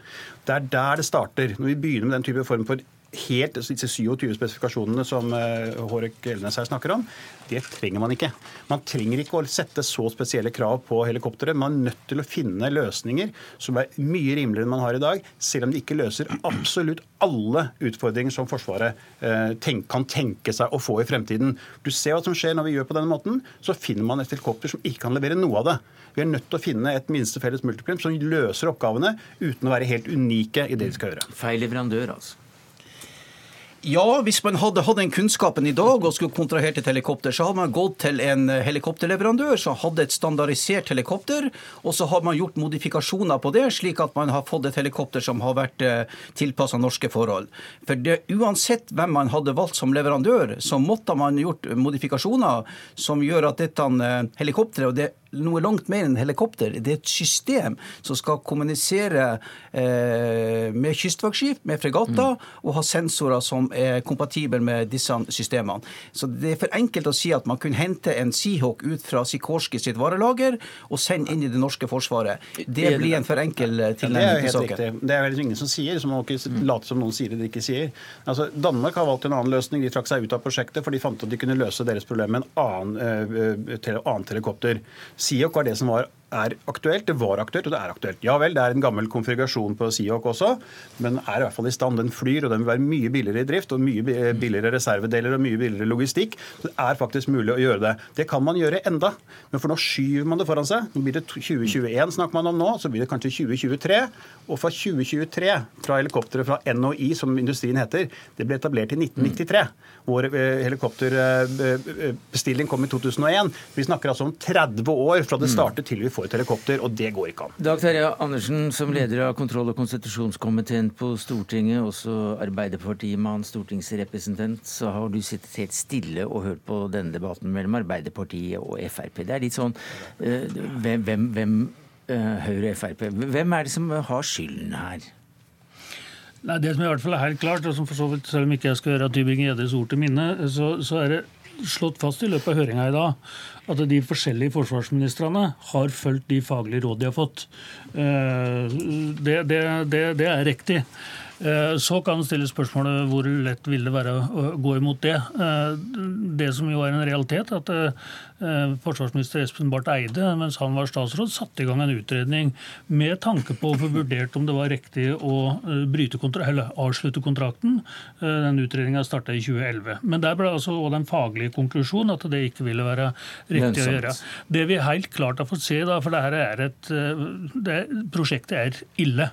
Det er der det starter. Når vi begynner med den type form for helt disse 27 spesifikasjonene som eh, Hårek Elnes her snakker om, det trenger man ikke. Man trenger ikke å sette så spesielle krav på helikopteret. Man er nødt til å finne løsninger som er mye rimeligere enn man har i dag, selv om de ikke løser absolutt alle utfordringer som Forsvaret eh, kan tenke seg å få i fremtiden. Du ser hva som skjer når vi gjør på denne måten. Så finner man et helikopter som ikke kan levere noe av det. Vi er nødt til å finne et minste felles multiplum som løser oppgavene uten å være helt unike i det de skal gjøre. Feil leverandør, altså. Ja, hvis man hadde hatt den kunnskapen i dag og skulle kontrahert et helikopter, så hadde man gått til en eh, helikopterleverandør som hadde et standardisert helikopter, og så har man gjort modifikasjoner på det, slik at man har fått et helikopter som har vært eh, tilpassa norske forhold. For det, uansett hvem man hadde valgt som leverandør, så måtte man gjort modifikasjoner som gjør at dette eh, helikopteret og det noe langt mer enn helikopter. Det er et system som skal kommunisere eh, med kystvaktskip, med fregatter, mm. og ha sensorer som er kompatible med disse systemene. Så Det er for enkelt å si at man kunne hente en Seahawk ut fra Sikorski sitt varelager og sende inn i det norske forsvaret. Det blir en for enkel eh, tilnærming til saken. Riktig. Det er vel ingen som sier, som må ikke mm. late som noen sier det de ikke sier. Altså, Danmark har valgt en annen løsning. De trakk seg ut av prosjektet, for de fant at de kunne løse deres problem med en annen, uh, annet helikopter. Siok var det som var er aktuelt, det var aktuelt, og det er aktuelt. Ja vel, det er en gammel konfigurasjon på Seahawk også, men er i hvert fall i stand. Den flyr, og den vil være mye billigere i drift, og mye billigere reservedeler og mye billigere logistikk. Så det er faktisk mulig å gjøre det. Det kan man gjøre enda, men for nå skyver man det foran seg. Nå blir det 2021 snakker man om nå, så blir det kanskje 2023. Og fra 2023, fra helikopteret fra NHI, som industrien heter, det ble etablert i 1993. Vår eh, helikopterbestilling kom i 2001. Vi snakker altså om 30 år fra det startet til vi får et helikopter, og det går ikke an. Dag Terje Andersen, som leder av kontroll- og konstitusjonskomiteen på Stortinget, også Arbeiderpartimann, stortingsrepresentant, så har du sittet helt stille og hørt på denne debatten mellom Arbeiderpartiet og Frp. Det er litt sånn eh, Hvem, hvem, hvem Høyre og Frp, hvem er det som har skylden her? Nei, Det som i hvert fall er helt klart, og som for så vidt, selv om ikke jeg skal gjøre Tybring-Gjeddes ord til minne, så, så, er det slått fast i løpet av høringa i dag at de forskjellige forsvarsministrene har fulgt de faglige råd de har fått. Eh, det, det, det, det er riktig. Eh, så kan en stille spørsmålet hvor lett vil det være å gå imot det. Eh, det som jo er en realitet, at Eh, forsvarsminister Espen Barth Eide mens han var statsråd, satte i gang en utredning med tanke på å få vurdert om det var riktig å eh, eller avslutte kontrakten. Eh, den utredninga starta i 2011. Men der ble altså også den faglige konklusjonen at det ikke ville være riktig å gjøre. Det vi helt klart har fått se, da, for det er et, det, prosjektet er ille.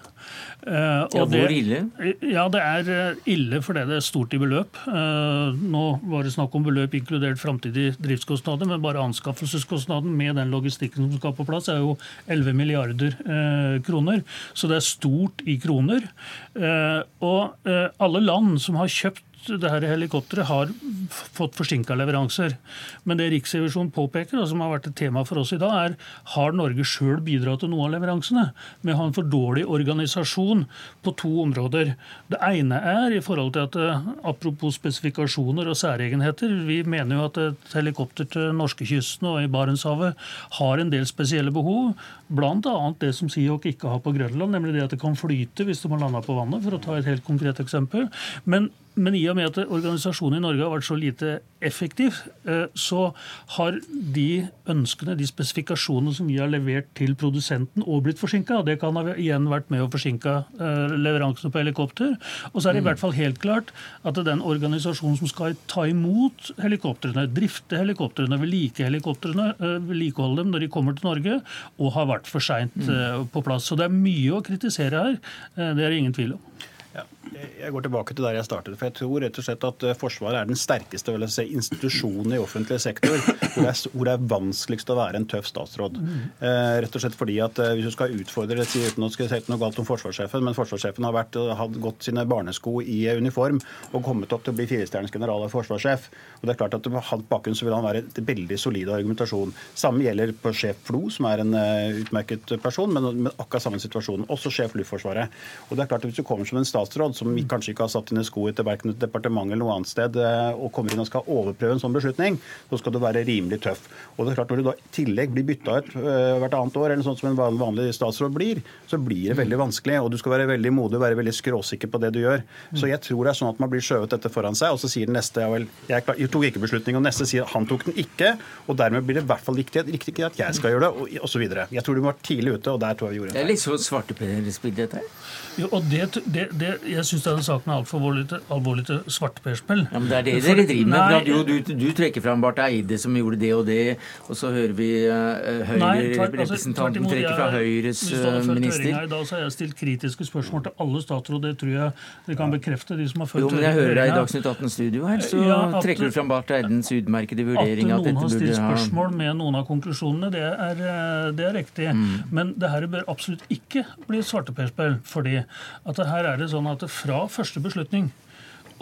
Uh, ja, hvor ille? Ja, Det er ille fordi det er stort i beløp. Uh, nå var det snakk om beløp inkludert framtidige driftskostnader, men bare bare anskaffelseskostnaden med den logistikken som skal på plass, er jo 11 milliarder eh, kroner. Så det er stort i kroner. Eh, og eh, alle land som har kjøpt det her helikopteret har fått forsinka leveranser. Men det Riksrevisjonen påpeker, og som har vært et tema for oss i dag, er har Norge sjøl bidratt til noe av leveransene. Med å ha en for dårlig organisasjon på to områder. Det ene er i forhold til at eh, apropos spesifikasjoner og særegenheter, vi mener jo at et helikopter til norskekysten og i Barentshavet har en del spesielle behov. Bl.a. det som Seahawk ikke har på Grønland, nemlig det at det kan flyte hvis det må lande på vannet, for å ta et helt konkret eksempel. Men men i og med at organisasjonen i Norge har vært så lite effektiv, eh, så har de ønskene, de spesifikasjonene som vi har levert til produsenten, òg blitt forsinka. Det kan ha igjen vært med å forsinke eh, leveransene på helikopter. Og så er det i mm. hvert fall helt klart at den organisasjonen som skal ta imot helikoptrene, drifte helikoptrene, vedlike helikoptrene, eh, vedlikeholde dem når de kommer til Norge, og har vært for seint mm. på plass. Så det er mye å kritisere her. Det er det ingen tvil om. Ja, jeg går tilbake til der jeg startet. for Jeg tror rett og slett at eh, Forsvaret er den sterkeste si, institusjonen i offentlig sektor hvor det, er, hvor det er vanskeligst å være en tøff statsråd. Eh, rett og slett fordi at eh, Hvis du skal utfordre det, uten å si noe galt om forsvarssjefen, men forsvarssjefen har vært, eh, har gått sine barnesko i uniform og kommet opp til å bli firestjerners general og forsvarssjef. Og det er klart at På hans bakgrunn så vil han være et veldig solid argumentasjon. Samme gjelder på sjef Flo, som er en uh, utmerket person, men men akkurat samme situasjon. Også sjef Luftforsvaret. Og det er klart at Hvis du kommer som en statsråd som kanskje ikke har satt inn i etter verken et departement eller noe annet sted, eh, og kommer inn og skal overprøve en sånn beslutning, så skal du være rimelig tøff. Og det er klart Når du da i tillegg blir bytta ut eh, hvert annet år, eller sånn som en vanlig statsråd blir, så blir det veldig vanskelig. Og du skal være veldig modig og være veldig skråsikker på det du gjør. Så jeg tror det er sånn at man blir skjøvet dette foran seg, og så sier den neste ja vel, jeg, tok ikke beslutning, og neste sier han tok den ikke, og dermed blir det i hvert fall riktig, riktig at jeg skal gjøre det, og osv. Jeg tror du var tidlig ute, og der tror jeg vi gjorde en feil. Det er litt sånn svarteperspill, dette her. Ja, og det, det, det, Jeg syns denne saken er altfor alvorlig, alvorlig til svarteperspill. Ja, men det er det dere driver med. Jo, du, du, trekker fram Barth Eide som gjorde det og det, og så hører vi uh, Høyre-representanten altså, trekke fra Høyres uh, minister. I dag så har jeg stilt kritiske spørsmål til alle statsråder. Det tror jeg de kan bekrefte, de som har følt Jo, men jeg hører deg i Dagsnytt 18-studio her, så ja, at, trekker du fram Barth Eidens utmerkede vurdering at, noen har stilt spørsmål med noen av konklusjonene, det er, eh, det er riktig. Mm. Men det her bør absolutt ikke bli svarteperspill. fordi at her er det sånn at fra første beslutning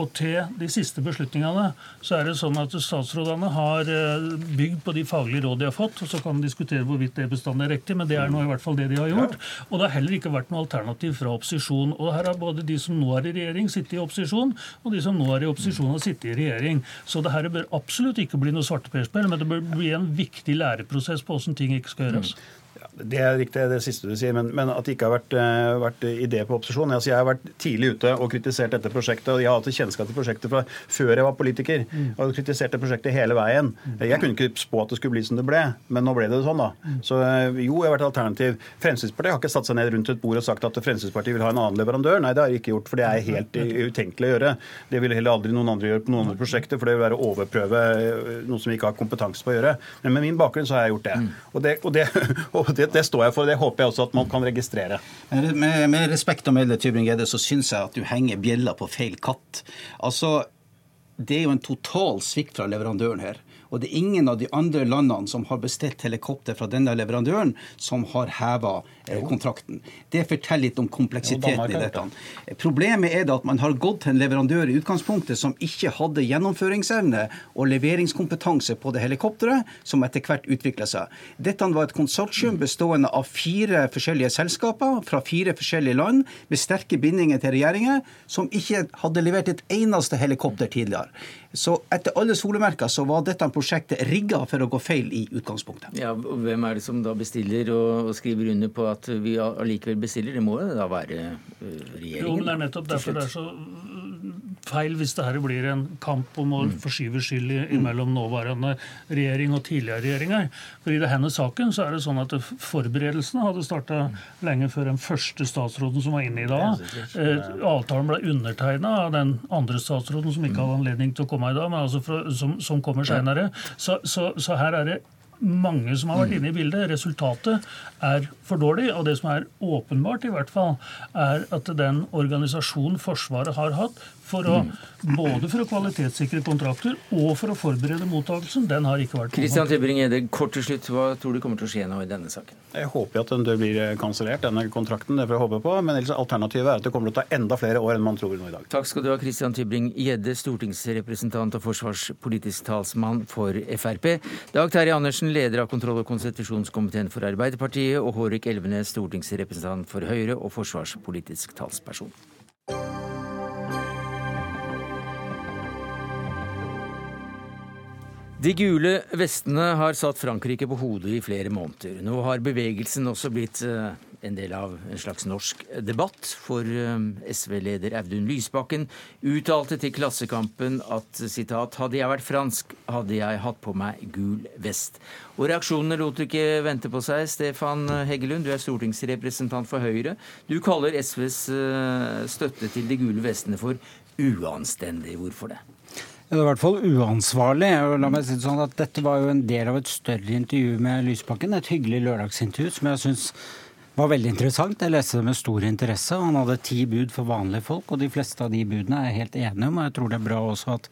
og til de siste beslutningene så er det sånn at statsrådene har eh, bygd på de faglige råd de har fått. og Så kan man diskutere hvorvidt det bestandig er riktig, men det er nå i hvert fall det de har gjort. Og det har heller ikke vært noe alternativ fra opposisjon. Og her har både de som nå er i regjering, sittet i opposisjon, og de som nå er i opposisjon, har sittet i regjering. Så det her bør absolutt ikke bli noe svarteperspill, men det bør bli en viktig læreprosess på hvordan ting ikke skal gjøres. Det er riktig, det siste du sier, men, men at det ikke har vært, uh, vært idé på opposisjon. Altså, jeg har vært tidlig ute og kritisert dette prosjektet, og jeg har hatt kjennskap til prosjektet fra før jeg var politiker. Mm. Og kritiserte prosjektet hele veien. Jeg kunne ikke spå at det skulle bli som det ble, men nå ble det sånn, da. Så uh, jo, jeg har vært alternativ. Fremskrittspartiet har ikke satt seg ned rundt et bord og sagt at Fremskrittspartiet vil ha en annen leverandør. Nei, det har de ikke gjort, for det er helt utenkelig å gjøre. Det vil heller aldri noen andre gjøre på noen andre prosjekter, for det vil være å overprøve noe som vi ikke har kompetanse på å gjøre. Men med min bakgrunn så har jeg gjort det. Og det, og det, og det, det står jeg for. Det håper jeg også at man kan registrere. Med, med, respekt å melde, Tybring-Gjedde, så syns jeg at du henger bjella på feil katt. Altså, det er jo en total svikt fra leverandøren her. Og det er ingen av de andre landene som har bestilt helikopter fra denne leverandøren, som har heva kontrakten. Det forteller litt om kompleksiteten i dette. Problemet er at man har gått til en leverandør i utgangspunktet som ikke hadde gjennomføringsevne og leveringskompetanse på det helikopteret, som etter hvert utvikla seg. Dette var et konsortium bestående av fire forskjellige selskaper fra fire forskjellige land med sterke bindinger til regjeringer, som ikke hadde levert et eneste helikopter tidligere. Så etter alle solemerker så var dette prosjektet rigga for å gå feil i utgangspunktet. Ja, og Hvem er det som da bestiller og, skriver under på at vi allikevel bestiller? Det må jo da være regjeringen? Jo, men Det er nettopp derfor det er så feil hvis det her blir en kamp om å mm. forskyve skyld mellom nåværende regjering og tidligere regjeringer. For I denne saken så er det sånn at forberedelsene hadde starta lenge før den første statsråden som var inne i dag. Eh, avtalen ble undertegna av den andre statsråden som ikke hadde anledning til å komme i dag, men altså fra, som, som, kommer seinere. Så, så, så her er det mange som har vært inne i bildet. Resultatet er for dårlig. Og det som er åpenbart, i hvert fall, er at den organisasjonen Forsvaret har hatt, for å, både for å kvalitetssikre kontrakter og for å forberede mottakelsen, den har ikke vært Kristian Tybring-Gjedde, kort til slutt, hva tror du kommer til å skje nå i denne saken? Jeg håper at den blir kansellert, denne kontrakten. Det får jeg håpe på. Men ellers alternativet er at det kommer til å ta enda flere år enn man tror nå i dag. Takk skal du ha, Kristian Tybring-Gjedde, stortingsrepresentant og forsvarspolitisk talsmann for Frp. Dag Terje Andersen, leder av kontroll- og konstitusjonskomiteen for Arbeiderpartiet, og Hårek Elvenes, stortingsrepresentant for Høyre og forsvarspolitisk talsperson. De gule vestene har satt Frankrike på hodet i flere måneder. Nå har bevegelsen også blitt eh, en del av en slags norsk debatt, for eh, SV-leder Audun Lysbakken uttalte til Klassekampen at sitat, 'hadde jeg vært fransk, hadde jeg hatt på meg gul vest'. Og reaksjonene lot ikke vente på seg. Stefan Heggelund, du er stortingsrepresentant for Høyre. Du kaller SVs eh, støtte til de gule vestene for uanstendig. Hvorfor det? Det var i hvert fall uansvarlig. La meg si det sånn at Dette var jo en del av et større intervju med Lysbakken. Et hyggelig lørdagsintervju som jeg syns var veldig interessant. Jeg leste det med stor interesse. Han hadde ti bud for vanlige folk, og de fleste av de budene er jeg helt enig om. Og jeg tror det er bra også at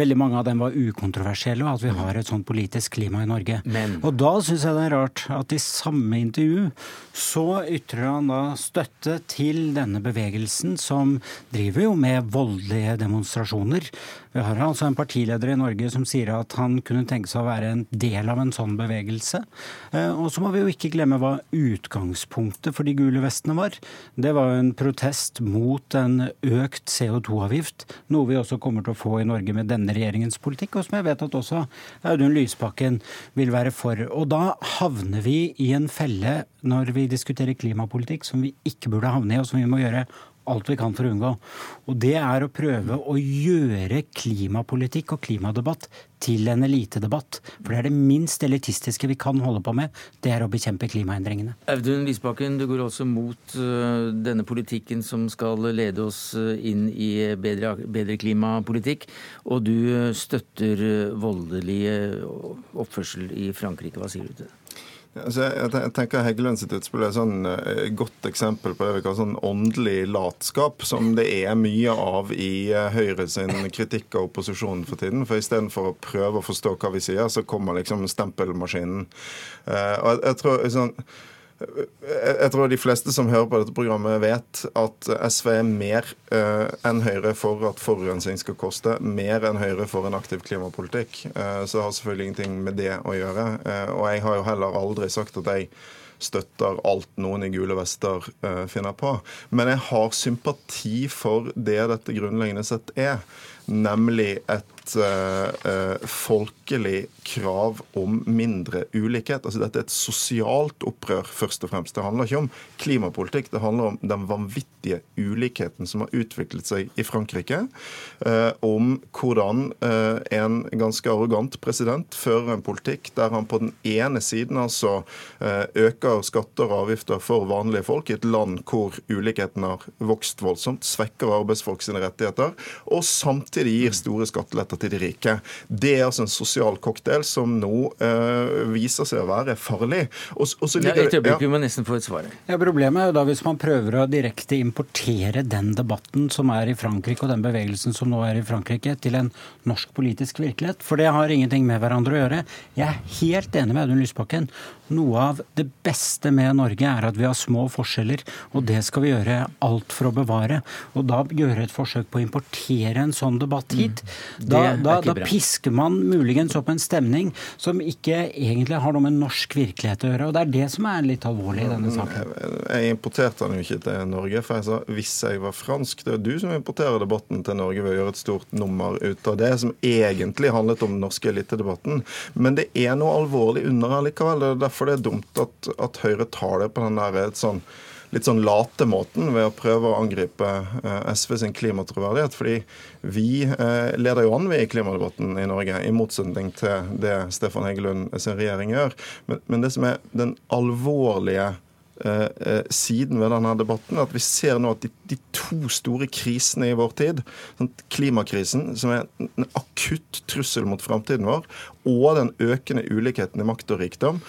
veldig mange av dem var ukontroversielle, og at vi har et sånt politisk klima i Norge. Men. Og da syns jeg det er rart at i samme intervju så ytrer han da støtte til denne bevegelsen, som driver jo med voldelige demonstrasjoner. Vi har altså en partileder i Norge som sier at han kunne tenke seg å være en del av en sånn bevegelse. Eh, og så må vi jo ikke glemme hva utgangspunktet for de gule vestene var. Det var en protest mot en økt CO2-avgift, noe vi også kommer til å få i Norge med denne regjeringens politikk, og som jeg vet at også Audun Lysbakken vil være for. Og da havner vi i en felle når vi diskuterer klimapolitikk som vi ikke burde havne i, og som vi må gjøre alt vi kan for å unngå. Og det er å prøve å gjøre klimapolitikk og klimadebatt til en elitedebatt. For det er det minst elitistiske vi kan holde på med. Det er å bekjempe klimaendringene. Audun Lysbakken, du går også mot uh, denne politikken som skal lede oss uh, inn i bedre, bedre, klimapolitikk. Og du støtter voldelig oppførsel i Frankrike. Hva sier du til det? Altså, jeg tenker Heggelund sitt utspill er et sånn, godt eksempel på det vi kaller sånn åndelig latskap, som det er mye av i uh, Høyre sin kritikk av opposisjonen for tiden. For Istedenfor å prøve å forstå hva vi sier, så kommer liksom stempelmaskinen. Uh, og jeg, jeg tror sånn, jeg tror de fleste som hører på dette programmet, vet at SV er mer eh, enn Høyre for at forurensning skal koste, mer enn Høyre for en aktiv klimapolitikk. Eh, så det har selvfølgelig ingenting med det å gjøre. Eh, og jeg har jo heller aldri sagt at jeg støtter alt noen i gule vester uh, finner på. Men jeg har sympati for det dette grunnleggende sett er. Nemlig et uh, folkelig krav om mindre ulikhet. Altså Dette er et sosialt opprør, først og fremst. Det handler ikke om klimapolitikk, det handler om den vanvittige ulikheten som har utviklet seg i Frankrike. Uh, om hvordan en ganske arrogant president fører en politikk der han på den ene siden altså øker skatter og avgifter for vanlige folk i et land hvor ulikheten har vokst voldsomt, svekker arbeidsfolk sine rettigheter, og samtidig gir store skatteletter til de rike. Det er altså en sosial cocktail som nå uh, viser seg å være farlig. Og, og så ligger, ja, et øyeblikk, ja. vi må nesten få et svar. Ja, Problemet er jo da hvis man prøver å direkte importere den debatten som er i Frankrike, og den bevegelsen som nå er i Frankrike, til en norsk politisk virkelighet. For det har ingenting med hverandre å gjøre. Jeg er helt enig med Audun Lysbakken. Noe av det beste med Norge er at vi har små forskjeller, og det skal vi gjøre alt for å bevare. Og da gjøre et forsøk på å importere en sånn debatt hit, mm. da, da, da pisker man muligens opp en stemning som ikke egentlig har noe med norsk virkelighet å gjøre. Og det er det som er litt alvorlig i denne saken. Jeg importerte den jo ikke til Norge, for jeg sa hvis jeg var fransk. Det er du som importerer debatten til Norge ved å gjøre et stort nummer ut av det, som egentlig handlet om den norske elitedebatten. Men det er noe alvorlig under her likevel. Det er derfor det er dumt at, at Høyre tar det på den der et sånn, litt sånn late måten ved å prøve å angripe eh, SV sin klimatroverdighet. Fordi vi eh, leder jo an ved i klimadebatten i Norge, i motsetning til det Stefan Heggelund sin regjering gjør. Men, men det som er den alvorlige siden ved denne debatten at vi ser nå at de, de to store krisene i vår tid, sånn klimakrisen, som er en akutt trussel mot framtiden vår, og den økende ulikheten i makt og rikdom,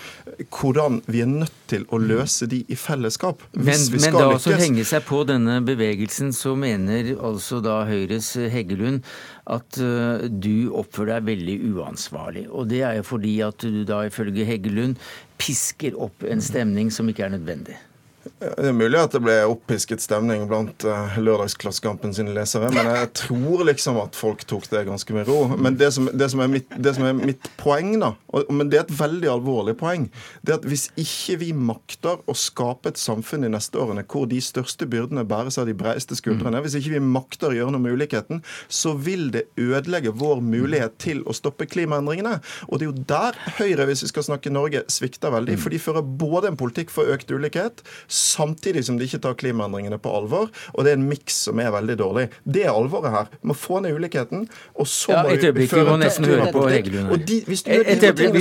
hvordan vi er nødt til å løse de i fellesskap. Hvis men, vi skal men da lykkes. så henge seg på denne bevegelsen, så mener altså da Høyres Heggelund at uh, du oppfører deg veldig uansvarlig. Og det er jo fordi at du da ifølge Heggelund pisker opp en stemning som ikke er nødvendig. Det er mulig at det ble opppisket stemning blant uh, Lørdagsklassekampen sine lesere, men jeg tror liksom at folk tok det ganske med ro. Men det som, det som, er, mitt, det som er, mitt, poeng, da, og, men det er et veldig alvorlig poeng, det er at hvis ikke vi makter å skape et samfunn de neste årene hvor de største byrdene bæres av de bredeste skuldrene, mm. hvis ikke vi makter å gjøre noe med ulikheten, så vil det ødelegge vår mulighet til å stoppe klimaendringene. Og det er jo der Høyre, hvis vi skal snakke Norge, svikter veldig. For de fører både en politikk for økt ulikhet samtidig som de ikke tar klimaendringene på alvor. Og det er en miks som er veldig dårlig. Det er alvoret her. Vi må få ned ulikheten, og så ja, må vi føre et øyeblikk, vi,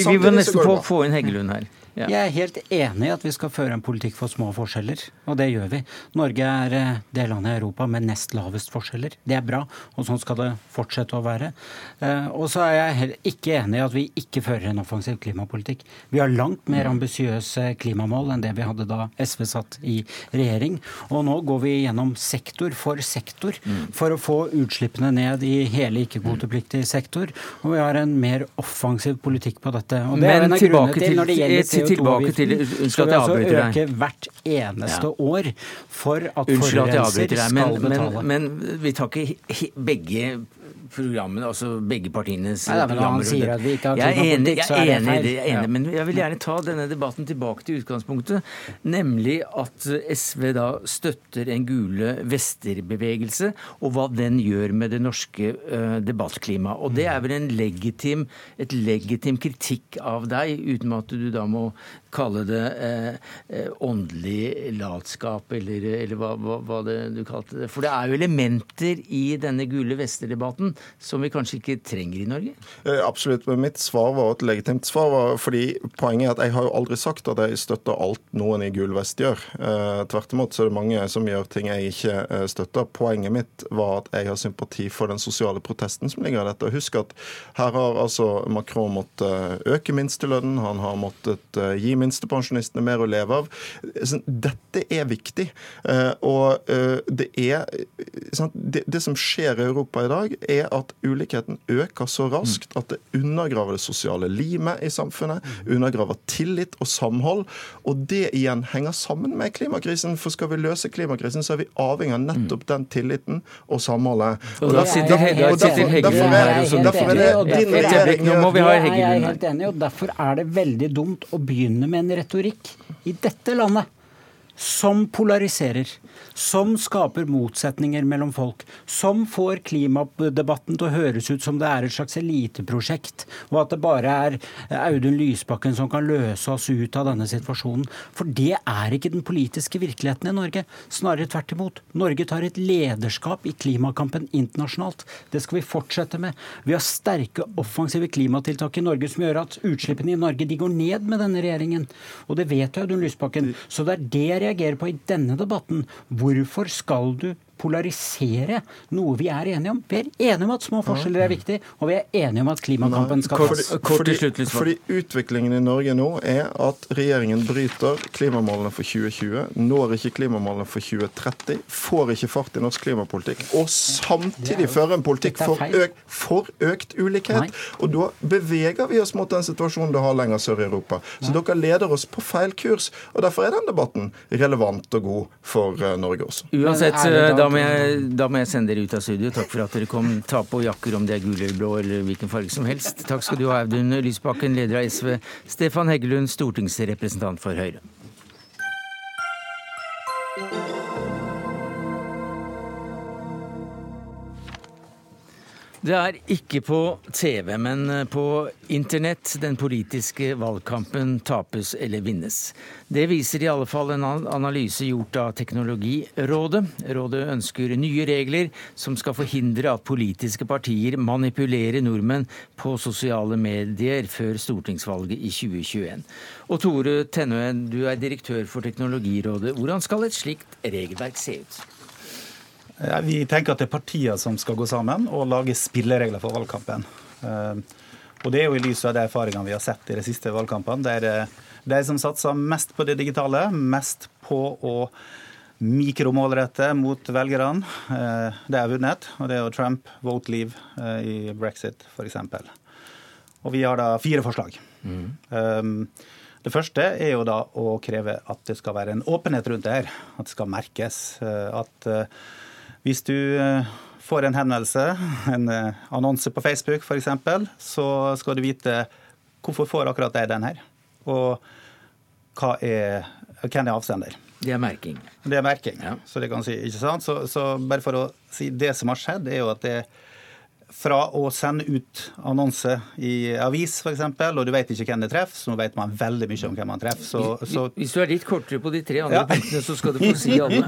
vi må nesten få, få inn Heggelund her. Ja. Jeg er helt enig i at vi skal føre en politikk for små forskjeller, og det gjør vi. Norge er eh, det landet i Europa med nest lavest forskjeller. Det er bra, og sånn skal det fortsette å være. Eh, og så er jeg heller ikke enig i at vi ikke fører en offensiv klimapolitikk. Vi har langt mer ambisiøse klimamål enn det vi hadde da SV satt i regjering. Og nå går vi gjennom sektor for sektor mm. for å få utslippene ned i hele ikke-kvotepliktig sektor. Og vi har en mer offensiv politikk på dette. Og det Men er en av grunnene til når det gjelder tilbake til Unnskyld at jeg avbryter deg. Skal vi altså øke hvert eneste ja. år for at forurenser skal betale. Men, men vi tar ikke begge programmene, altså begge partienes Nei, programmer. Han sier at vi ikke har klimapolitikk, så er det feil. Jeg er enig, men jeg vil gjerne ta denne debatten tilbake til utgangspunktet. Nemlig at SV da støtter en gule vesterbevegelse, og hva den gjør med det norske uh, debattklimaet. Og det er vel en legitim, et legitim kritikk av deg, uten at du da må kalle det eh, eh, åndelig latskap, eller, eller hva, hva, hva, det du kalte det. For det er jo elementer i denne gule vester-debatten som vi kanskje ikke trenger i Norge? Eh, absolutt. Men mitt svar var et legitimt svar. Var, fordi Poenget er at jeg har jo aldri sagt at jeg støtter alt noen i gul vest gjør. Eh, tvert imot er det mange som gjør ting jeg ikke støtter. Poenget mitt var at jeg har sympati for den sosiale protesten som ligger i dette. Husk at her har altså Macron måttet øke minstelønnen, han har måttet gi minstepensjonistene mer å leve av. Dette er viktig. Eh, og eh, det er Det som skjer i Europa i dag, er at ulikheten øker så raskt at det undergraver det sosiale limet i samfunnet, undergraver tillit og samhold. Og det igjen henger sammen med klimakrisen. For skal vi løse klimakrisen, så er vi avhengig av nettopp den tilliten og samholdet. Og da sitter Heggelund her og sånn. Derfor er det din regjering Nå må vi ha Heggelund. Jeg er helt enig, og derfor er det veldig dumt å begynne med en retorikk i dette landet som polariserer, som skaper motsetninger mellom folk, som får klimadebatten til å høres ut som det er et slags eliteprosjekt, og at det bare er Audun Lysbakken som kan løse oss ut av denne situasjonen. For det er ikke den politiske virkeligheten i Norge. Snarere tvert imot. Norge tar et lederskap i klimakampen internasjonalt. Det skal vi fortsette med. Vi har sterke offensive klimatiltak i Norge som gjør at utslippene i Norge de går ned med denne regjeringen. Og det vet Audun Lysbakken. Så det er det reagerer på i denne debatten. Hvorfor skal du polarisere noe vi er enige om. Vi er enige om at små forskjeller er viktig, og vi er enige om at klimakampen skal tas. Fordi, fordi, fordi, utviklingen i Norge nå er at regjeringen bryter klimamålene for 2020, når ikke klimamålene for 2030, får ikke fart i norsk klimapolitikk, og samtidig fører en politikk for økt, for økt ulikhet. Og da beveger vi oss mot den situasjonen du har lenger sør i Europa. Så dere leder oss på feil kurs, og derfor er den debatten relevant og god for Norge også. Uansett, da må, jeg, da må jeg sende dere ut av studio. Takk for at dere kom. Ta på jakker om det er gul eller blå eller hvilken farge som helst. Takk skal du ha, Audun Lysbakken, leder av SV. Stefan Heggelund, stortingsrepresentant for Høyre. Det er ikke på TV, men eh, på internett den politiske valgkampen tapes eller vinnes. Det viser i alle fall en analyse gjort av Teknologirådet. Rådet ønsker nye regler som skal forhindre at politiske partier manipulerer nordmenn på sosiale medier før stortingsvalget i 2021. Og Tore Tennøen, du er direktør for Teknologirådet. Hvordan skal et slikt regelverk se ut? Vi tenker at det er partier som skal gå sammen og lage spilleregler for valgkampen. Eh, og Det er jo i lys av de erfaringene vi har sett i de siste valgkampene, der eh, de som satser mest på det digitale, mest på å mikromålrette mot velgerne, eh, det har vunnet. Og det er jo Trump, Vote Leave i brexit, f.eks. Og vi har da fire forslag. Mm. Det første er jo da å kreve at det skal være en åpenhet rundt det her. At det skal merkes. At hvis du eh, får en henvendelse, en eh, annonse på Facebook f.eks., så skal du vite hvorfor får akkurat deg den her, og hva er, hvem er avsender. Det er merking. Det er merking, ja. så det kan si, ikke sant? Så, så, bare for å si det som har skjedd, er jo at det er fra å sende ut annonse i avis f.eks., og du vet ikke hvem det treffer, så nå vet man veldig mye om hvem man treffer. Så, så... Hvis du er litt kortere på de tre andre ja. punktene, så skal du få si alle.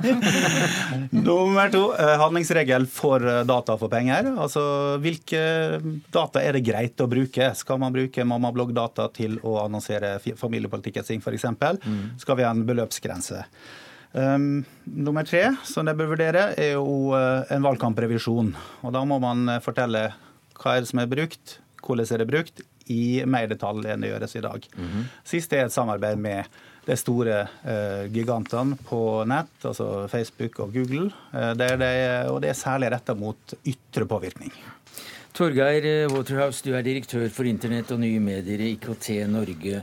Nummer to, eh, handlingsregel for eh, data for penger. Altså hvilke data er det greit å bruke? Skal man bruke mammabloggdata til å annonsere familiepolitikken sin f.eks.? Mm. Skal vi ha en beløpsgrense? Um, nummer tre som de bør vurdere, er jo uh, en valgkamprevisjon. Og Da må man uh, fortelle hva er det som er brukt, hvordan er det brukt, i mer detalj enn det gjøres i dag. Mm -hmm. Sist er et samarbeid med de store uh, gigantene på nett, altså Facebook og Google. Det, og det er særlig retta mot ytre påvirkning. Torgeir Waterhouse, du er direktør for internett og nye medier i IKT Norge.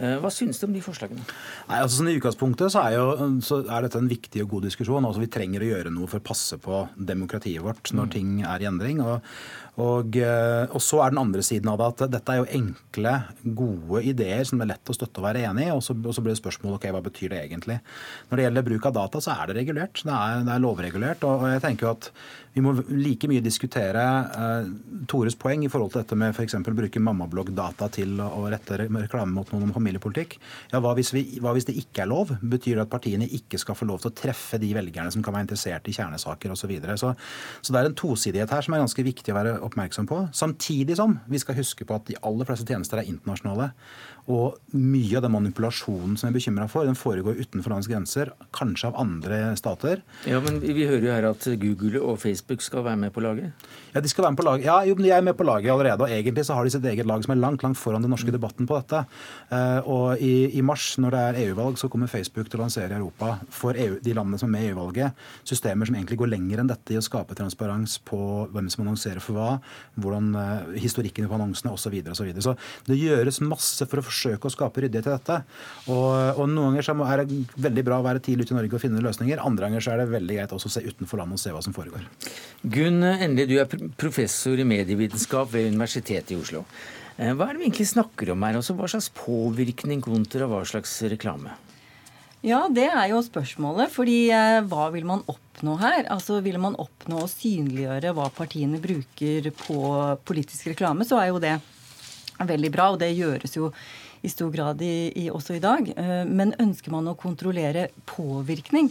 Eh, hva synes du om de forslagene? Nei, altså sånn I utgangspunktet så er, jo, så er, dette en viktig og god diskusjon. Altså Vi trenger å gjøre noe for å passe på demokratiet vårt når mm. ting er i endring. Og, og, eh, og, så er den andre siden av det at dette er jo enkle, gode ideer som det er lett å støtte og være enig i. Og så, og så blir det spørsmål ok, hva betyr det egentlig. Når det gjelder bruk av data, så er det regulert. Det er, det er lovregulert. Og, jeg tenker jo at vi må like mye diskutere uh, Tores poeng i forhold til dette med f.eks. bruke mammabloggdata til å rette reklame mot noen om familiepolitikk. Ja, hva hvis, vi, hva hvis, det ikke er lov? Betyr det at partiene ikke skal få lov til å treffe de velgerne som kan være interessert i kjernesaker osv.? Så, videre. så Så det er en tosidighet her som er ganske viktig å være oppmerksom på. Samtidig som vi skal huske på at de aller fleste tjenester er internasjonale. Og mye av den manipulasjonen som jeg er bekymra for, den foregår utenfor landets grenser, kanskje av andre stater. Ja, men Vi hører jo her at Google og Facebook skal være med på laget? Ja, de skal være med på laget. Ja, jo, de er med på laget allerede. Og egentlig så har de sitt eget lag som er langt langt foran den norske debatten på dette. Uh, og i, i, mars, når det er EU-valg, så kommer Facebook til å lansere i Europa for EU, de landene som er med i EU-valget, systemer som egentlig går lenger enn dette i å skape transparens på hvem som annonserer for hva, hvordan uh, historikken på annonsene osv. Så, videre, og så, videre. så det gjøres masse for å forsøke å skape ryddighet i dette. Og, og Noen ganger er det veldig bra å være tidlig ute i Norge og finne løsninger. Andre ganger er det veldig greit også å se utenfor landet og se hva som foregår. Gunn Endelig, du er professor i medievitenskap ved Universitetet i Oslo. Eh, hva er det vi egentlig snakker om her? Også hva slags påvirkning kontra hva slags reklame? Ja, det er jo spørsmålet. fordi eh, hva vil man oppnå her? Altså Vil man oppnå å synliggjøre hva partiene bruker på politisk reklame, så er jo det veldig bra. Og det gjøres jo i stor grad i, i, også i dag. Eh, men ønsker man å kontrollere påvirkning,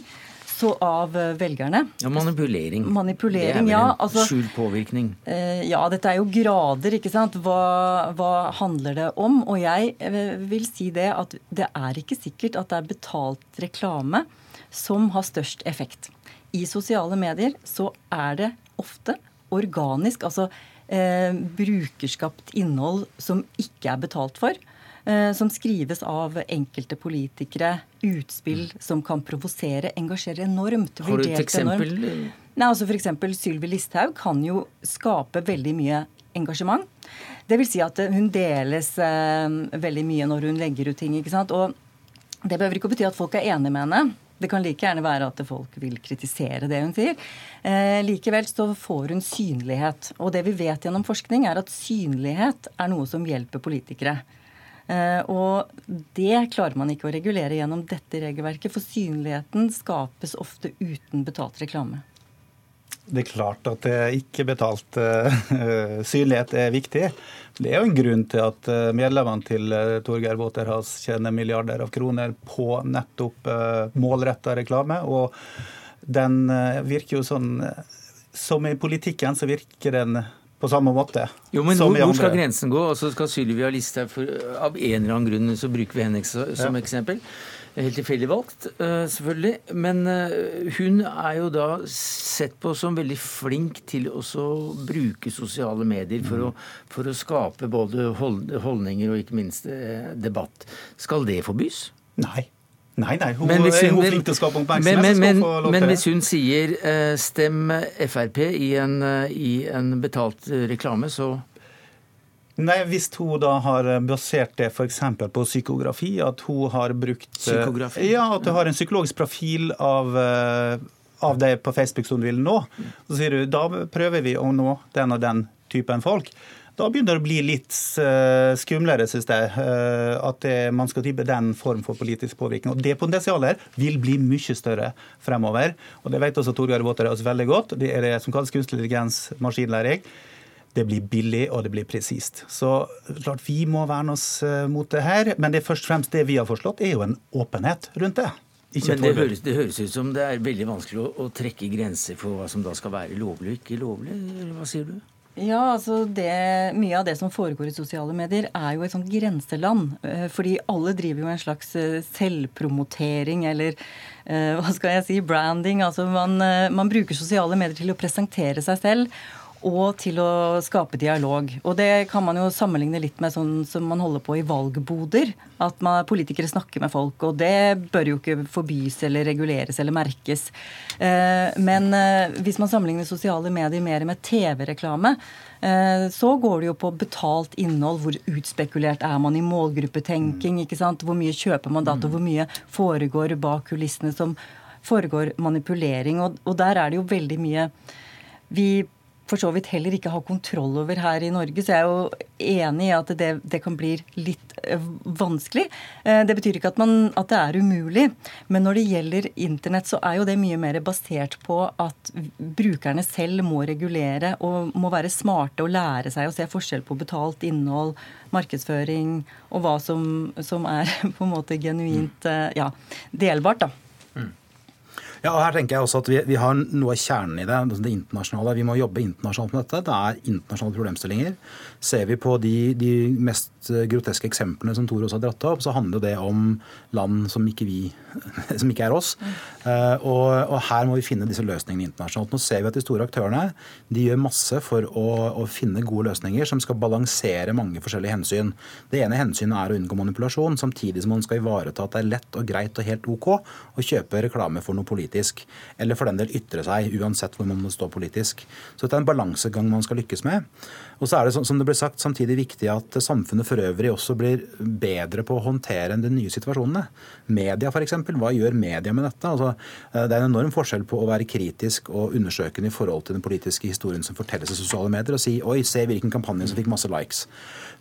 så av eh, velgerne. Ja, Manipulering. Manipulering, det er en altså, skjult påvirkning. Eh, ja, dette er jo grader, ikke sant. Hva, hva, handler det om? Og jeg eh, vil si det at det er ikke sikkert at det er betalt reklame som har størst effekt. I sosiale medier så er det ofte organisk, altså eh, brukerskapt innhold som ikke er betalt for. Eh, som skrives av enkelte politikere. Utspill som kan provosere, engasjere enormt. Har du et eksempel? Nei, altså F.eks. Sylvi Listhaug kan jo skape veldig mye engasjement. Det vil si at hun deles eh, veldig mye når hun legger ut ting. ikke sant? Og det behøver ikke å bety at folk er enig med henne. Det kan like gjerne være at folk vil kritisere det hun sier. Eh, likevel så får hun synlighet. Og det vi vet gjennom forskning, er at synlighet er noe som hjelper politikere. Eh, og det klarer man ikke å regulere gjennom dette regelverket, for synligheten skapes ofte uten betalt reklame. Det er klart at ikke betalt uh, synlighet er viktig. Det er jo en grunn til at uh, medlemmene til Torgeir Waterhouse tjener milliarder av kroner på nettopp målretta reklame. Og den virker jo sånn Som i politikken så virker den på samme måte. Jo, men hvor, hvor, skal grensen gå? Altså Skal Sylvia Listhaug Av en eller annen grunn så bruker vi henne som ja. eksempel. Helt tilfeldig valgt, uh, selvfølgelig. Men hun er jo da sett på som veldig flink til å bruke sosiale medier for, mm. å, for å, skape både holdninger og ikke minst debatt. Skal det forbys? Nei. Nei, nei, hun, men hun, hun er flink til å skape oppmerksomhet. Men, men, men, men hvis hun sier uh, 'stem Frp' i en, uh, i en betalt uh, reklame, så Nei, Hvis hun da har basert det f.eks. på psykografi, at hun har brukt Psykografi? Ja, at hun har en psykologisk profil av, av det på Facebook som du vil nå. Så sier du da prøver vi å nå den og den typen folk. Da begynner det å bli litt uh, skumlere, syns jeg. Uh, at man skal type den form for politisk påvirkning. Og Det potensialet vil bli mye større fremover. Og Det vet også Torgeir Waterhouse veldig godt. Det er det som kalles kunstig intelligens, maskinlæring. Det blir billig, og det blir presist. Så klart vi må verne oss mot det her. Men det er først og fremst det vi har foreslått, er jo en åpenhet rundt det. Men det høres, det høres, ut som det er veldig vanskelig å, å trekke grenser for hva som da skal være lovlig og ikke lovlig. Eller hva sier du? Ja, altså det, Mye av det som foregår i sosiale medier, er jo et sånt grenseland. Eh, fordi alle driver jo en slags eh, selvpromotering eller eh, hva skal jeg si, branding. Altså man, man bruker sosiale medier til å presentere seg selv og til å skape dialog. Og det kan man jo sammenligne litt med sånn som man holder på i valgboder. At man, politikere snakker med folk. Og det bør jo ikke forbys eller reguleres eller merkes. Eh, men eh, hvis man sammenligner sosiale medier mer med TV-reklame, eh, så går det jo på betalt innhold. Hvor utspekulert er man i målgruppetenking? ikke sant? Hvor mye kjøper man data? Hvor mye foregår bak kulissene som foregår manipulering? Og, og der er det jo veldig mye vi for så vidt heller ikke har kontroll over her i Norge. Så jeg er jo enig i at det, det kan bli litt eh, vanskelig. Eh, det betyr ikke at, man, at, det er umulig. Men når det gjelder internett, så er jo det mye mer basert på at brukerne selv må regulere og må være smarte og lære seg å se forskjell på betalt innhold, markedsføring og hva som, som er på en måte genuint eh, ja, delbart. da. Ja, og her tenker jeg også at vi, vi har noe av kjernen i det, det internasjonale. Vi må jobbe internasjonalt med dette. Det er internasjonale problemstillinger. Ser vi på de, de mest groteske eksemplene som Tor også har dratt opp, så handler det om land som ikke, vi, som ikke er oss. Uh, og, og, her må vi finne disse løsningene internasjonalt. Nå ser vi at de store aktørene de gjør masse for å, å finne gode løsninger som skal balansere mange forskjellige hensyn. Det ene hensynet er å unngå manipulasjon, samtidig som man skal ivareta at det er lett og greit og helt OK å kjøpe reklame for noe politisk politisk, eller for den del ytre seg, uansett hvor man må stå politisk. Så dette er en balansegang man skal lykkes med. Og så er det som det ble sagt, samtidig viktig at samfunnet for øvrig også blir bedre på å håndtere de nye situasjonene. Media f.eks. Hva gjør media med dette? Altså, eh, det er en enorm forskjell på å være kritisk og undersøkende i forhold til den politiske historien som fortelles i sosiale medier, og si oi, se hvilken kampanje som fikk masse likes.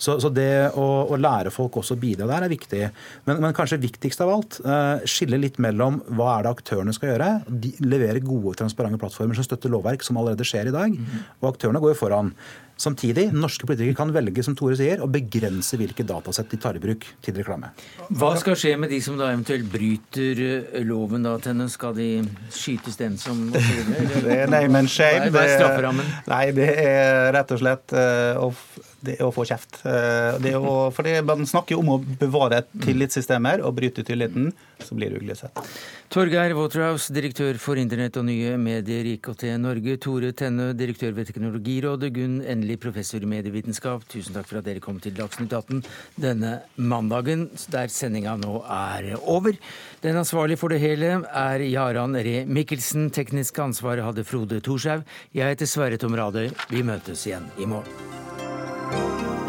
Så, så det å, å, lære folk også å bidra der er viktig. Men, men kanskje viktigst av alt, uh, skille litt mellom hva er det aktørene skal gjøre. De leverer gode, transparente plattformer som støtter lovverk, som allerede skjer i dag. Mm. Og aktørene går jo foran. Samtidig, norske politikere kan velge som Tore sier, å begrense hvilke datasett de tar i bruk til reklame. Hva skal skje med de som da eventuelt bryter eh, loven? da, Tenne? Skal de skytes den som det er Nei, men shame. Hva er strafferammen? Nei, det er rett og slett uh, det er å få kjeft. Uh, det å, for Man snakker jo om å bevare et tillitssystem her, og bryte tilliten, så blir det uglesett. Torgeir Waterhouse, direktør for Internett og nye medier IKT Norge. Tore Tenne, direktør ved Teknologirådet. Gunn Endelig, professor i medievitenskap. Tusen takk for at dere kom til Dagsnytt 18 denne mandagen, der sendinga nå er over. Den ansvarlige for det hele er Jaran Ree Mikkelsen. Teknisk ansvar hadde Frode Thorshaug. Jeg heter Sverre Tom Radøy. Vi møtes igjen i morgen. thank you